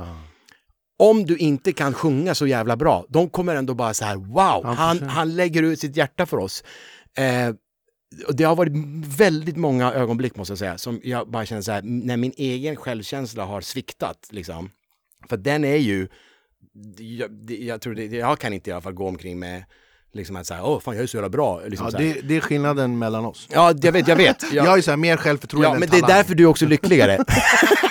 Om du inte kan sjunga så jävla bra, de kommer ändå bara så här, wow, han, han lägger ut sitt hjärta för oss. Eh, det har varit väldigt många ögonblick måste jag säga, som jag bara känner så här, när min egen självkänsla har sviktat. Liksom. För den är ju, jag, jag tror det, jag kan inte i alla fall gå omkring med liksom att säga, åh fan jag är så jävla bra. Liksom Ja, det, det är skillnaden mellan oss. ja, jag vet, jag vet. [laughs] Jag har ju så här mer självförtroende Ja, än men det är därför du är också lyckligare. [laughs]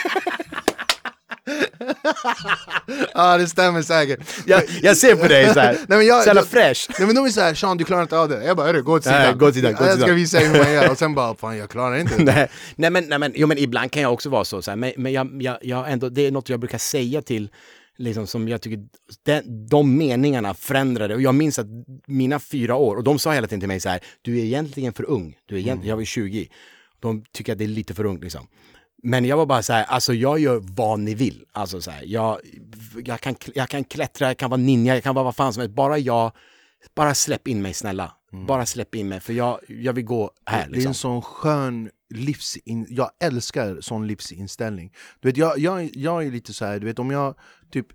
Ja, det stämmer säkert. jag, jag ser på dig så här. Nej, men jag, så jävla fresh. Nej men de är såhär, Sean du klarar inte av det. Jag bara, hörru, gå Nej, sidan. gå till sidan, gå Jag ska visa hur man gör. Och sen bara, fan jag klarar inte det. [laughs] nej, nej, men, nej men, jo, men ibland kan jag också vara så, så här, men, men jag, jag, jag ändå, det är något jag brukar säga till, liksom som jag tycker, de, de meningarna förändrade. Och jag minns att mina fyra år, och de sa hela tiden till mig så här, du är egentligen för ung, du är egent, jag var 20. De tycker att det är lite för ungt liksom. Men jag var bara så här, alltså jag gör vad ni vill. Alltså så här, jag, jag, kan, jag kan klättra, jag kan vara ninja, jag kan vara vad fan som helst. Bara jag, bara släpp in mig snälla. Bara släpp in mig, för jag, jag vill gå här Det är liksom. en sån skön livsin... Jag älskar sån livsinställning. Du vet, jag, jag, jag är lite så här, du vet om jag typ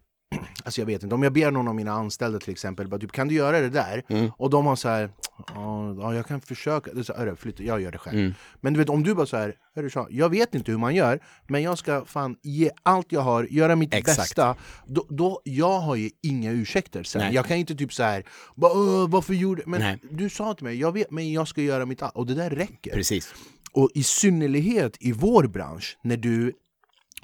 Alltså jag vet inte, om jag ber någon av mina anställda till exempel, bara, typ, kan du göra det där? Mm. Och de har så här, ja ja, jag kan försöka, så, "Hörru, flytta, jag gör det själv. Mm. Men du vet om du bara så här, hörru, Sean, jag vet inte hur man gör, men jag ska fan ge allt jag har, göra mitt Exakt. bästa. Då, då, jag har ju inga ursäkter sen. Nej. Jag kan inte typ så här, bara, "Åh, varför gjorde Men Nej. du sa till mig, jag vet, men jag ska göra mitt allt. Och det där räcker. Precis. Och i synnerhet i vår bransch, när du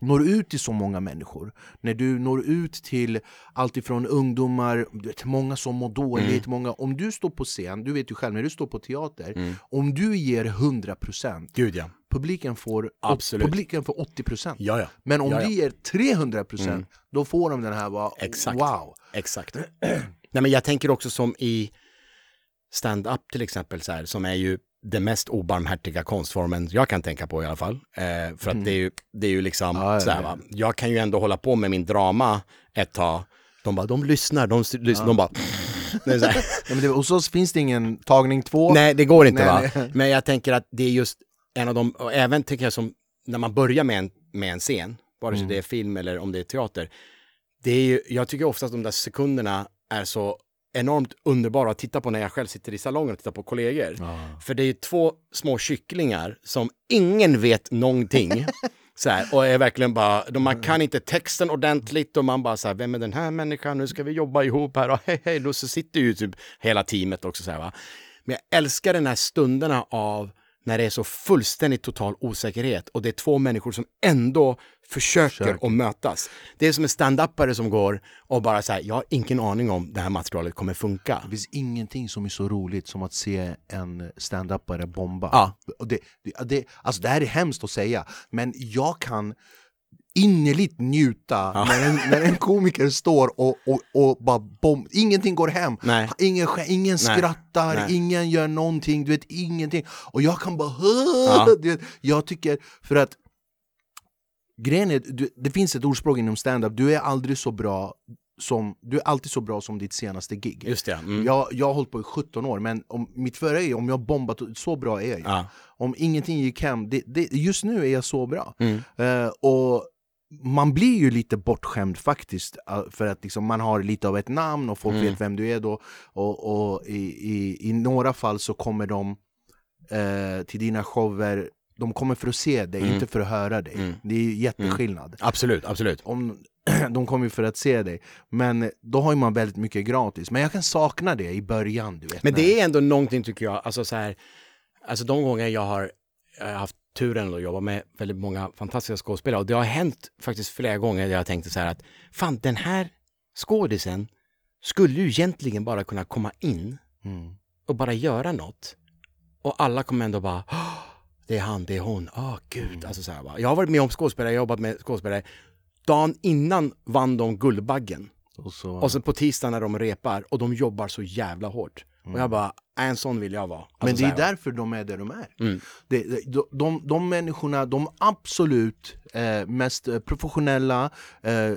når ut till så många människor. När du når ut till allt ifrån ungdomar, du vet, många som mår dåligt, många, om du står på scen, du vet ju själv när du står på teater, om du ger 100% Gud ja. publiken får, Absolut. publiken får 80% Ja, ja. Men om Ja, ja. du ger 300% då får de den här bara, Exakt. wow Exakt. [clears throat] Nej, men jag tänker också som i stand-up till exempel, så här, som är ju den mest obarmhärtiga konstformen jag kan tänka på i alla fall. Eh, för att det är ju, det är ju liksom, Ja, ja, så här, ja. va? jag kan ju ändå hålla på med min drama ett tag. De bara, de lyssnar, de lyssnar, de bara, [laughs] det [laughs] ja, men det, Hos oss finns det ingen tagning två Nej, det går inte Nej, va? nej. Men jag tänker att det är just en av de, och även tycker jag som, när man börjar med en, med en scen, vare sig det är film eller om det är teater, det är ju, jag tycker ofta att de där sekunderna är så enormt underbara att titta på när jag själv sitter i salongen och tittar på kollegor. För det är ju två små kycklingar som ingen vet någonting. [laughs] Så här, och är verkligen bara, de, man kan inte texten ordentligt och man bara så här, vem är den här människan, nu ska vi jobba ihop här och hej hej, då så sitter ju typ hela teamet också så här va. Men jag älskar den här stunderna av när det är så fullständigt total osäkerhet och det är två människor som ändå försöker att mötas. Det är som en stand-upare som går och bara säger jag har ingen aning om det här materialet kommer funka. Det finns ingenting som är så roligt som att se en stand-upare bomba. Ja. Och det, det, det, alltså det här är hemskt att säga, men jag kan innerligt njuta när, en, när en komiker står och, och, och bara bomb, ingenting går hem. Nej. Ingen, ingen Nej. skrattar, Nej. ingen gör någonting, du vet ingenting. Och jag kan bara... Ja. [laughs] Vet, jag tycker, för att grejen är, du, det finns ett ordspråk inom stand-up, du är aldrig så bra som, du är alltid så bra som ditt senaste gig. Just det. Mm. Jag, jag har hållit på i 17 år, men om, mitt förra är om jag bombat, så bra är jag ju. Om ingenting gick hem, det, det, just nu är jag så bra. Mm. Eh, och man blir ju lite bortskämd faktiskt, eh, för att liksom man har lite av ett namn och folk Mm. vet vem du är då. Och, och i, i, i några fall så kommer de eh, till dina shower, de kommer för att se dig, Mm. inte för att höra dig. Mm. Det är jätteskillnad. Absolut, absolut. Om, [clears throat] de kommer ju för att se dig, men då har ju man väldigt mycket gratis. Men jag kan sakna det i början. Du vet, Men det är ändå någonting tycker jag, alltså så här, alltså de gånger jag har, jag har haft turen att jobba med väldigt många fantastiska skådespelare och det har hänt faktiskt flera gånger där jag tänkte så här att fan den här skådisen skulle ju egentligen bara kunna komma in Mm. och bara göra något och alla kommer ändå bara "Åh, det är han, det är hon, åh gud. Alltså så här, va. Jag har varit med om skådespelare, jag har jobbat med skådespelare. Dagen innan vann de Guldbaggen. Och så, Och så på tisdag när de repar och de jobbar så jävla hårt. Och jag bara, en sån vill jag vara. Alltså, Men det är därför de är där de är. Mm. Det- de, de, de människorna, de absolut eh, mest eh, professionella, eh, eh,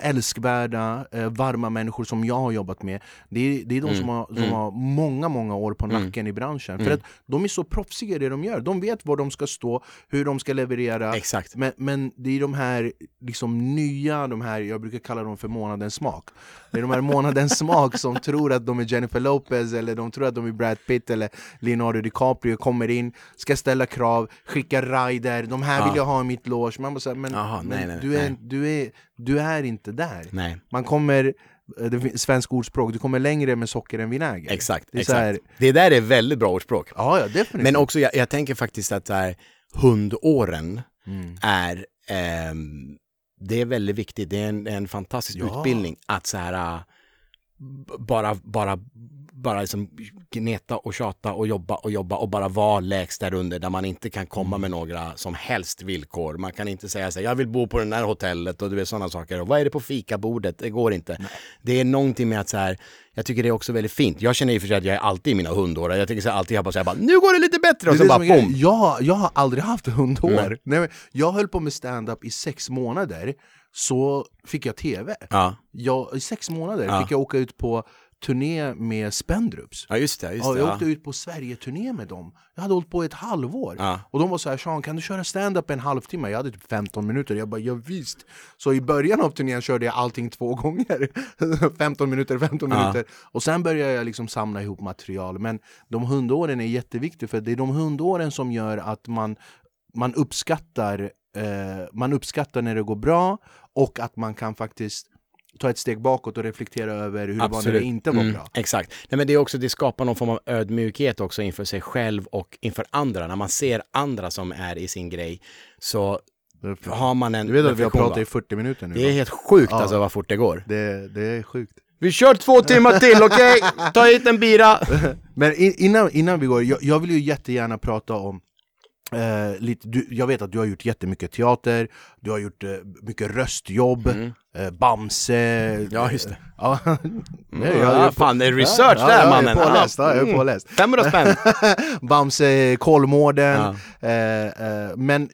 älskvärda, eh, varma människor som jag har jobbat med. Det är, det är de Mm. som, har, som har många, många år på nacken i branschen. För att de är så proffsiga i det de gör, de vet var de ska stå, hur de ska leverera. Exakt. men, men det är de här liksom nya, de här, jag brukar kalla dem för månadens smak. Det är de här månadens [laughs] smak som tror att de är Jennifer Lopez eller de tror att de är Brad Pitt eller Leonardo DiCaprio Kommer in, ska ställa krav, skicka rider, de här vill Ja. jag ha i mitt loge Man bara säger, men, Jaha, men nej, nej, du, är, nej. du, är, du är inte där Nej, Man kommer, eh, det svensk ordspråk, du kommer längre med socker än vinäger exakt. Det är så exakt. här, Det där är väldigt bra ordspråk. ja, ja definitivt Men också, jag, jag tänker faktiskt att så här, hundåren Mm. är, ehm, det är väldigt viktigt. Det är en, en fantastisk Ja. utbildning att så här, b- bara, bara, bara liksom gneta och tjata och jobba och jobba och bara vara lägst där under där man inte kan komma Mm. med några som helst villkor. Man kan inte säga så här, jag vill bo på det här hotellet och du vet sådana saker. Och vad är det på fikabordet? Det går inte. Det är någonting med att så här, jag tycker det är också väldigt fint. Jag känner och för sig att jag är alltid i mina hundår. Jag tycker så här, alltid jag bara säger bara, nu går det lite bättre och så bara boom. jag, jag har aldrig haft hundhår. Nej. Nej, jag höll på med stand-up i sex månader, så fick jag tv. Ja. Jag, I sex månader Ja. fick jag åka ut på turné med Spendrups. ja, just det. Just Ja, det jag ja. åkte ut på Sverige-turné med dem. Jag hade hållit på ett halvår. Ja. Och de var så här, Sean kan du köra stand-up en halvtimme? Jag hade typ 15 minuter. Jag bara, ja, visst. Så i början av turnén körde jag allting två [laughs] gånger. 15 minuter, 15 Ja. minuter. Och sen började jag liksom samla ihop material. Men de hundåren är jätteviktiga för det är de hundåren som gör att man, man uppskattar eh, man uppskattar när det går bra och att man kan faktiskt ta ett steg bakåt och reflektera över hur det var när det inte var Mm, bra. Exakt. Nej, men det, är också, det skapar någon form av ödmjukhet också inför sig själv och inför andra. När man ser andra som är i sin grej så har man en Du vet att vi har pratat va? i 40 minuter nu? Det är va? helt sjukt Ja. alltså vad fort det går. det, det är sjukt. Vi kör två timmar till, okej? Ta hit en bira! [laughs] Men in, innan, innan vi går, jag, jag vill ju jättegärna prata om eh, lite, du, jag vet att du har gjort jättemycket teater, du har gjort eh, mycket röstjobb, eh, Bamse... Mm. Ja, just det. Ja, [laughs] Nej, Ja, jag- fan, det är research ja, där, ja, mannen. Jag är påläst, Ja. ja, jag är Mm. påläst. 500 spänn! [laughs] Bamse, Kolmården, Ja. eh, eh, men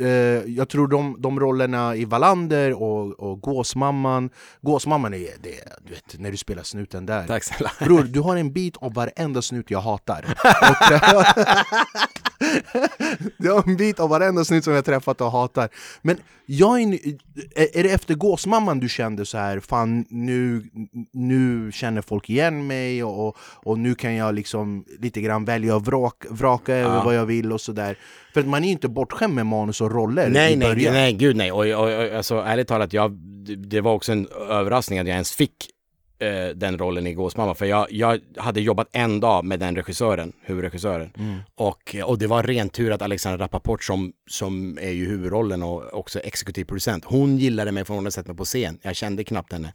eh, jag tror de, de rollerna i Wallander och, och Gåsmamman, Gåsmamman är det, du vet, när du spelar snuten där. Tack snälla. Bror, du har en bit av varenda snut jag hatar. [laughs] Och, du har en bit av varenda snut som jag träffat och hatar. Men jag är, är är det efter Gåsmamman du kände så här, fan nu, nu känner folk igen mig och, och, nu kan jag liksom lite grann välja och vrak, vraka över Ja. vad jag vill och sådär. För att man är ju inte bortskämd med manus och roller Nej, i nej, början. nej, gud nej. Och, och, och alltså, ärligt talat, jag, det- det var också en överraskning att jag ens fick eh, den rollen i Gåsmamma. För jag, jag hade jobbat en dag med den regissören, huvudregissören. Och, och det var ren tur att Alexandra Rappaport som, som är ju huvudrollen och också exekutiv producent, hon gillade mig för hon hade sett mig på scen. Jag kände knappt henne.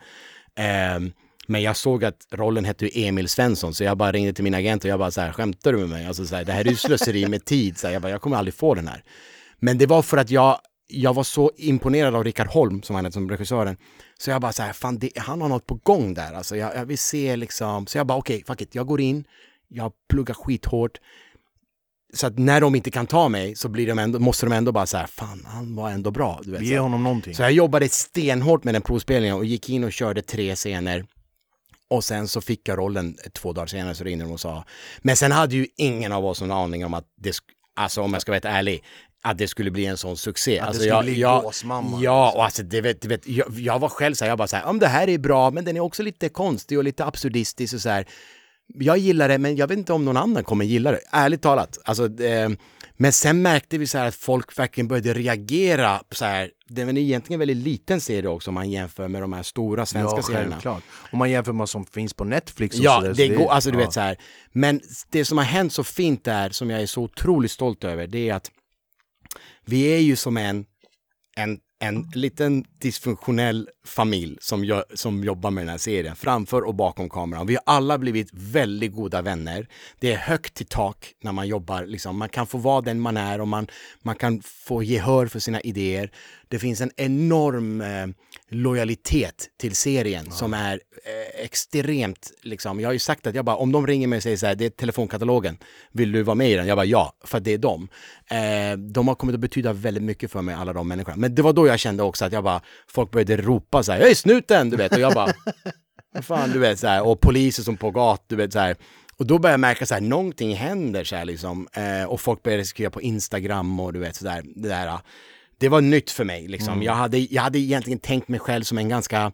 Ehm, men jag såg att rollen hette ju Emil Svensson, så jag bara ringde till min agent och jag bara så här, skämtar du med mig? Alltså så här, det här är ju slöseri med tid. Så här, jag bara, jag kommer aldrig få den här. Men det var för att jag, jag var så imponerad av Rickard Holm, som han heter som regissören. Så jag bara så här, fan det, han har något på gång där. Alltså jag, jag vill se liksom, så jag bara okej, fuck it, jag går in, jag pluggar skithårt. Så att när de inte kan ta mig så blir de ändå, måste de ändå bara här, fan han var ändå bra. Du vet, Ge honom någonting. Så jag jobbade stenhårt med den provspelningen och gick in och körde tre scener. Och sen så fick jag rollen två dagar senare så ringde de och sa. Men sen hade ju ingen av oss någon aning om att det, alltså om jag ska vara helt ärlig, att det skulle bli en sån succé. Att det alltså skulle jag, bli jag, Gåsmamman, Ja, liksom. och alltså det vet, du vet, jag, jag var själv så här, jag bara så här, om det här är bra, men den är också lite konstig och lite absurdistisk och så här. Jag gillar det, men jag vet inte om någon annan kommer gilla det. Ärligt talat. Alltså, eh, men sen märkte vi så här att folk verkligen började reagera så här. Det är egentligen en väldigt liten serie också om man jämför med de här stora svenska ja, serierna. självklart. Om man jämför med vad som finns på Netflix och Ja, så det går, alltså du ja. vet så här. Men det som har hänt så fint där, som jag är så otroligt stolt över, det är att vi är ju som en, en, en liten dysfunktionell familj som, gör, som jobbar med den här serien, framför och bakom kameran. Vi har alla blivit väldigt goda vänner. Det är högt till tak när man jobbar, liksom. man kan få vara den man är och man, man kan få gehör för sina idéer. Det finns en enorm eh, lojalitet till serien som är eh, extremt, liksom, jag har ju sagt att jag bara, om de ringer mig och säger så här, det är telefonkatalogen, vill du vara med i den? Jag bara ja, för att det är dem. Eh, de har kommit att betyda väldigt mycket för mig, alla de människorna. Men det var då jag kände också att jag bara, folk började ropa så här, hej snuten, du vet, och jag bara, [laughs] fan, du vet så här, och poliser som på gatan, du vet så här. Och då började jag märka så här, någonting händer så här liksom. Eh, och folk började skriva på Instagram och du vet sådär, det där. Det var nytt för mig liksom. Mm. Jag, hade, jag hade egentligen tänkt mig själv som en ganska,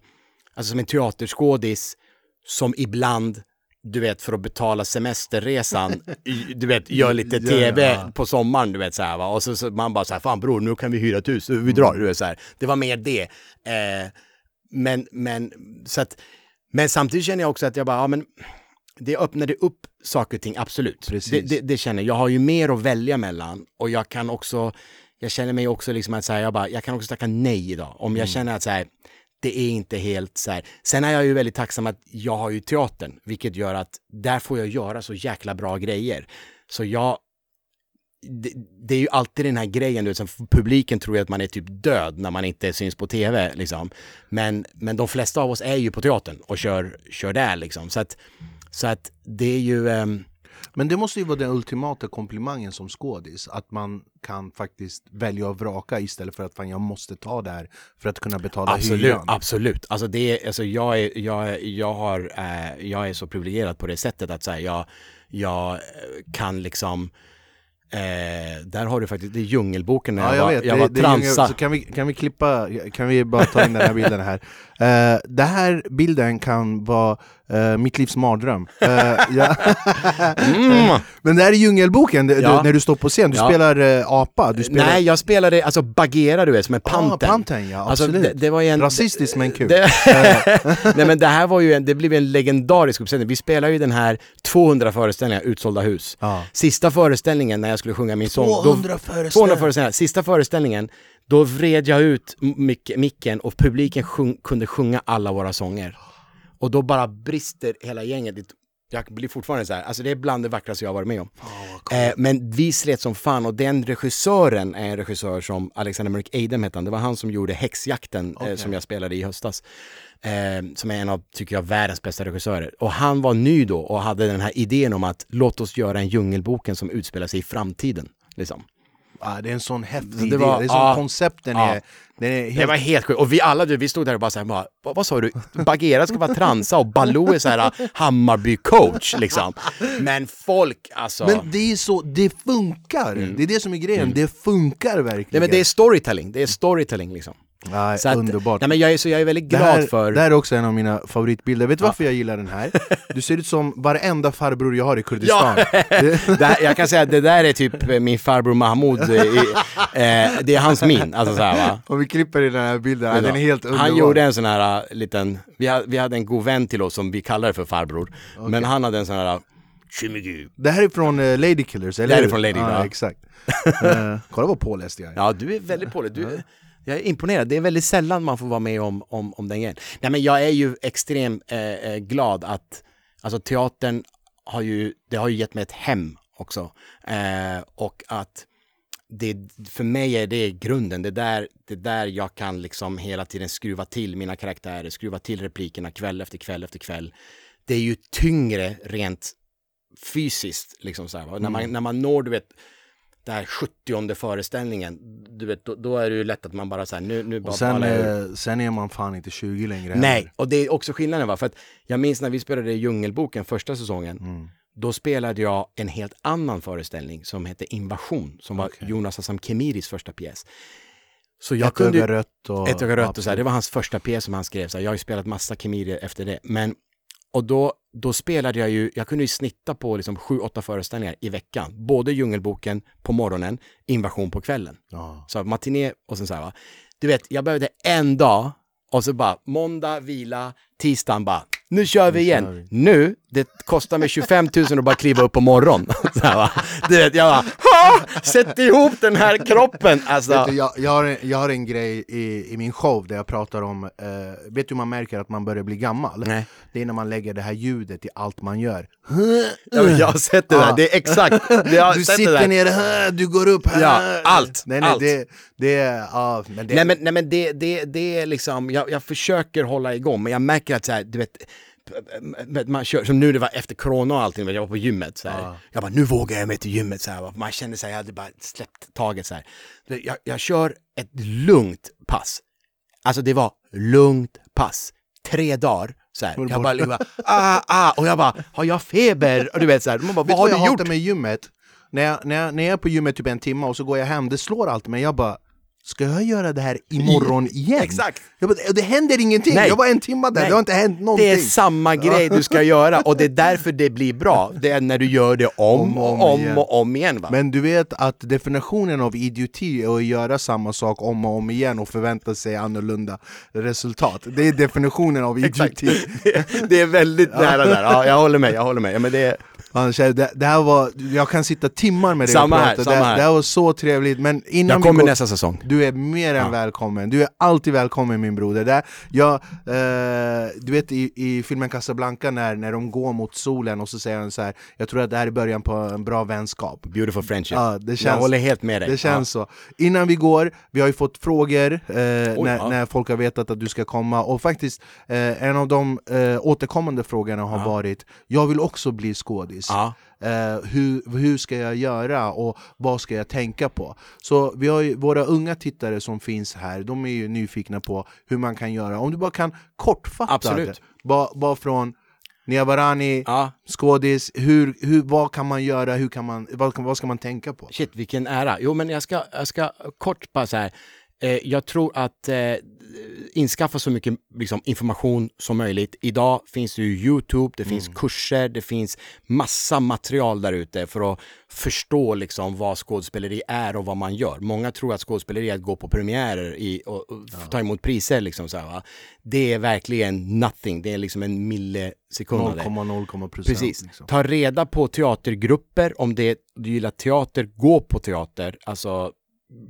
alltså som en teaterskådis som ibland, du vet för att betala semesterresan, [laughs] du vet gör lite Ja, tv ja. på sommaren, du vet så här va. Och så, så man bara så här, fan bror nu kan vi hyra ett hus, vi drar, du vet så här. Det var mer det. Eh, men, men, så att, men samtidigt känner jag också att jag bara, ja men det öppnade upp saker och ting, absolut. Det, det, det känner jag. Jag har ju mer att välja mellan och jag kan också, jag känner mig också liksom att så här, jag, bara, jag kan också tacka nej idag. Om jag känner att så här, det är inte helt så här. Sen är jag ju väldigt tacksam att jag har ju teatern, vilket gör att där får jag göra så jäkla bra grejer. Så jag, det, det är ju alltid den här grejen, du vet, publiken tror ju att man är typ död när man inte syns på tv. Liksom. Men, men de flesta av oss är ju på teatern och kör, kör där. Liksom. Så, att, så att det är ju... ehm, Men det måste ju vara den ultimata komplimangen som skådis, att man kan faktiskt välja och vraka istället för att fan, jag måste ta det här för att kunna betala Absolut, hyran. absolut. Alltså det är, alltså jag, är, jag, jag, har, eh, jag är så privilegierad på det sättet att så här, jag, jag eh, kan liksom Eh, där har du faktiskt, det är Djungelboken när Ja, jag, jag var, vet. jag det, var det transa. så kan vi, kan vi klippa, kan vi bara ta in den här bilden här? Uh, det här bilden kan vara eh, mitt livs mardröm. Eh, ja. [laughs] Mm. Men det här är Djungelboken, det- Ja. du, när du står på scen, du Ja. spelar eh, apa, du spelar... Nej, jag spelade alltså Bagheera du vet, som en panten. Ah, panten ja, Alltså, det, det var en... Rasistiskt men kul. Det, [laughs] nej men det här var ju en, det blev en legendarisk uppsättning. Vi spelade ju den här 200 föreställningar, utsålda hus. Ja. Sista föreställningen när jag skulle sjunga min sång. 200 då, föreställningar. 200 föreställningar. Sista föreställningen, då vred jag ut mic- micken och publiken sjung, kunde sjunga alla våra sånger. Och då bara brister hela gänget. Jag blir fortfarande så här, alltså det är bland det vackraste jag har varit med om. Eh, men vi slet som fan och den regissören är en regissör som Alexander Mörk Eidem hette han. Det var han som gjorde Häxjakten eh, som jag spelade i höstas. Eh, som är en av, tycker jag, världens bästa regissörer. Och han var ny då och hade den här idén om att låt oss göra en Djungelboken som utspelar sig i framtiden. Liksom. Ja, det är en sån häftig det idé, var- det är som ja. koncepten Ja. är, den är Det helt var helt sjukt. Och vi alla, du, vi stod där och bara såhär, bara, vad, vad sa du? Bagheera ska vara transa och Baloo är såhär Hammarby-coach liksom. Men folk, alltså. Men det är så, det funkar! Det är det som är grejen, det funkar verkligen. Mm. Nej, men det är storytelling, det är storytelling liksom. Ja, Så att, underbart. Nej, men jag är, så jag är väldigt det, glad här, för... det här är också en av mina favoritbilder, vet du varför jag gillar den här? [laughs] Du ser ut som varenda farbror jag har i Kurdistan. Det- [laughs] det här, jag kan säga att det där är typ eh, min farbror Mahmoud, eh, i, eh, det är hans min, alltså så här, va. Om vi klipper i den här bilden, ja, den är helt underbar. han gjorde en sån här uh, liten, vi hade, vi hade en god vän till oss som vi kallade för farbror, men han hade en sån här uh. Det här är från uh, Lady Killers, eller Det här är från Lady, ja, ja. exakt. [laughs] Eh, kolla vad påläst jag är. Ja, du är väldigt påläst. Du, jag är imponerad. Det är väldigt sällan man får vara med om, om, om den grejen. Nej, men jag är ju extremt eh, eh, glad att, alltså teatern har ju, det har ju gett mig ett hem också. Eh, och att det, för mig är det grunden. Det är där, det är där jag kan liksom hela tiden skruva till mina karaktärer, skruva till replikerna kväll efter kväll efter kväll. Det är ju tyngre rent fysiskt, liksom så här, va? När, man, när man når, du vet, den här 70 föreställningen, du vet, då, då är det ju lätt att man bara så här, nu, nu bara sen, eh, sen är man fan inte 20 längre Nej, heller. och det är också skillnaden va, för att jag minns när vi spelade Djungelboken första säsongen, Mm. då spelade jag en helt annan föreställning som hette Invasion, som var Jonas Assam Kemiris första pjäs. Så jag Ett kunde öga rött och... ett öga rött och så här, det var hans första pjäs som han skrev. Så här, jag har ju spelat massa Kemiri efter det. Men, och då, då spelade jag ju, jag kunde ju snitta på liksom sju, åtta föreställningar i veckan. Både Djungelboken på morgonen, Invasion på kvällen. Ja. Så matiné och sen så här va. Du vet, jag behövde en dag och så bara måndag, vila, tisdagen bara, nu kör vi igen. kör vi. Nu, det kostar mig 25 000 att bara kliva upp på morgon. [laughs] Så här, va. Du vet, jag bara, ah, sätt ihop den här kroppen! Alltså. Du, jag, jag, har en, jag har en grej i, i min show där jag pratar om, eh, vet du hur man märker att man börjar bli gammal? Nej. Det är när man lägger det här ljudet i allt man gör. Ja, jag har sett det där, Ja. det är exakt, Du sitter ner du går upp här. Ja, allt, Nej, nej, allt. Det, det är, ja, men det, Nej men, nej, men det, det, det är liksom, jag, jag försöker hålla igång men jag märker att så här, du vet, man kör, som nu det var efter corona och allting, jag var på gymmet så här. Jag bara, nu vågar jag mig till gymmet så här. Man kände sig, jag hade bara släppt taget så här. Jag, jag kör ett lugnt pass. Alltså det var lugnt pass. Tre dagar. Så här. Var du Jag borta? bara, liksom, ah, ah, och jag bara, har jag feber? Och du vet så här, man bara, Vet vad du har vad jag du gjort? hatar med gymmet? När jag, när, jag, när jag är på gymmet typ en timme och så går jag hem, det slår alltid mig. Jag bara, ska jag göra det här imorgon [laughs] igen? Exakt. Jag bara, det händer ingenting, Nej. jag var en timme där, Nej. det har inte hänt någonting. Det är samma grej du ska [laughs] göra och det är därför det blir bra. Det är när du gör det om och om, igen. och om igen. Va? Men du vet att definitionen av idioti är att göra samma sak om och om igen och förvänta sig annorlunda resultat. Det är definitionen av [laughs] idioti. det är väldigt nära där. Ja, jag håller med, jag håller med. Ja, men det är... Det, det här var, jag kan sitta timmar med dig Samma och här, prata, samma det, här. det här var så trevligt men innan Jag kommer går, nästa säsong. Du är mer än välkommen, du är alltid välkommen min broder. Där, jag, eh, du vet i, i filmen Casablanca när, när de går mot solen och så säger han så här. jag tror att det här är början på en bra vänskap. Beautiful friendship. Ja, det jag känns- håller helt med dig. Det känns så. Innan vi går, vi har ju fått frågor eh, när, ja. när folk har vetat att du ska komma och faktiskt eh, en av de eh, återkommande frågorna har varit Jag vill också bli skådis. Ja. Eh, hur, hur ska jag göra och vad ska jag tänka på? Så vi har ju våra unga tittare som finns här, de är ju nyfikna på hur man kan göra. Om du bara kan kortfatta Absolut. det, bara, bara från Nia Barani, Ja. skådis, hur, hur, vad kan man göra, hur kan man, vad, vad ska man tänka på? Shit, vilken ära. Jo, men jag ska, jag ska kort bara så här. Eh, jag tror att eh, inskaffa så mycket liksom, information som möjligt. Idag finns det ju Youtube, det finns kurser, det finns massa material där ute för att förstå liksom, vad skådespeleri är och vad man gör. Många tror att skådespeleri är att gå på premiärer i, och, och ta emot priser. Liksom, så här, va? Det är verkligen nothing, det är liksom en millisekund av det. 0,0 procent. Precis. Liksom. Ta reda på teatergrupper, om det, du gillar teater, gå på teater, alltså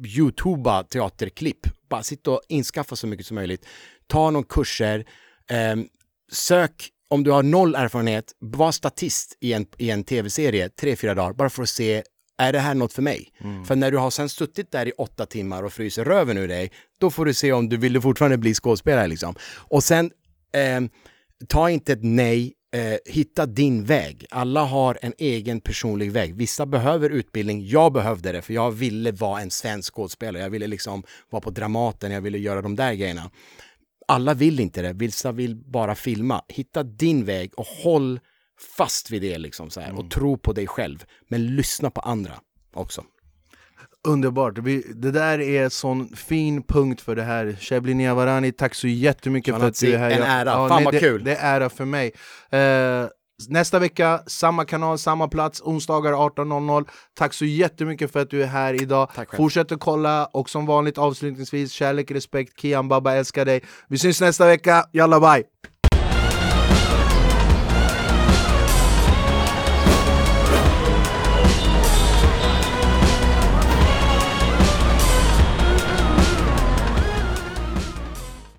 youtuba teaterklipp. Bara sitta och inskaffa så mycket som möjligt. Ta någon kurser, ehm, sök om du har noll erfarenhet, var statist i en, i en tv-serie tre, fyra dagar, bara för att se är det här något för mig? För när du har sen suttit där i åtta timmar och fryser röven ur dig, då får du se om du vill fortfarande bli skådespelare. Liksom. Och sen, ehm, ta inte ett nej, eh, hitta din väg. Alla har en egen personlig väg. Vissa behöver utbildning, jag behövde det för jag ville vara en svensk skådespelare. Jag ville liksom vara på Dramaten, jag ville göra de där grejerna. Alla vill inte det, vissa vill bara filma. Hitta din väg och håll fast vid det liksom så här, och tro på dig själv. Men lyssna på andra också. Underbart, Vi- det där är sån fin punkt för det här. Shebly Niavarani, tack så jättemycket för att du är här. En ära. Fan vad det, kul. Det är ära för mig. Eh, Nästa vecka, samma kanal, samma plats, onsdagar 18.00 Tack så jättemycket för att du är här idag. Fortsätt att kolla och som vanligt avslutningsvis, kärlek, respekt, Kian Baba älskar dig. Vi syns nästa vecka, jalla bye!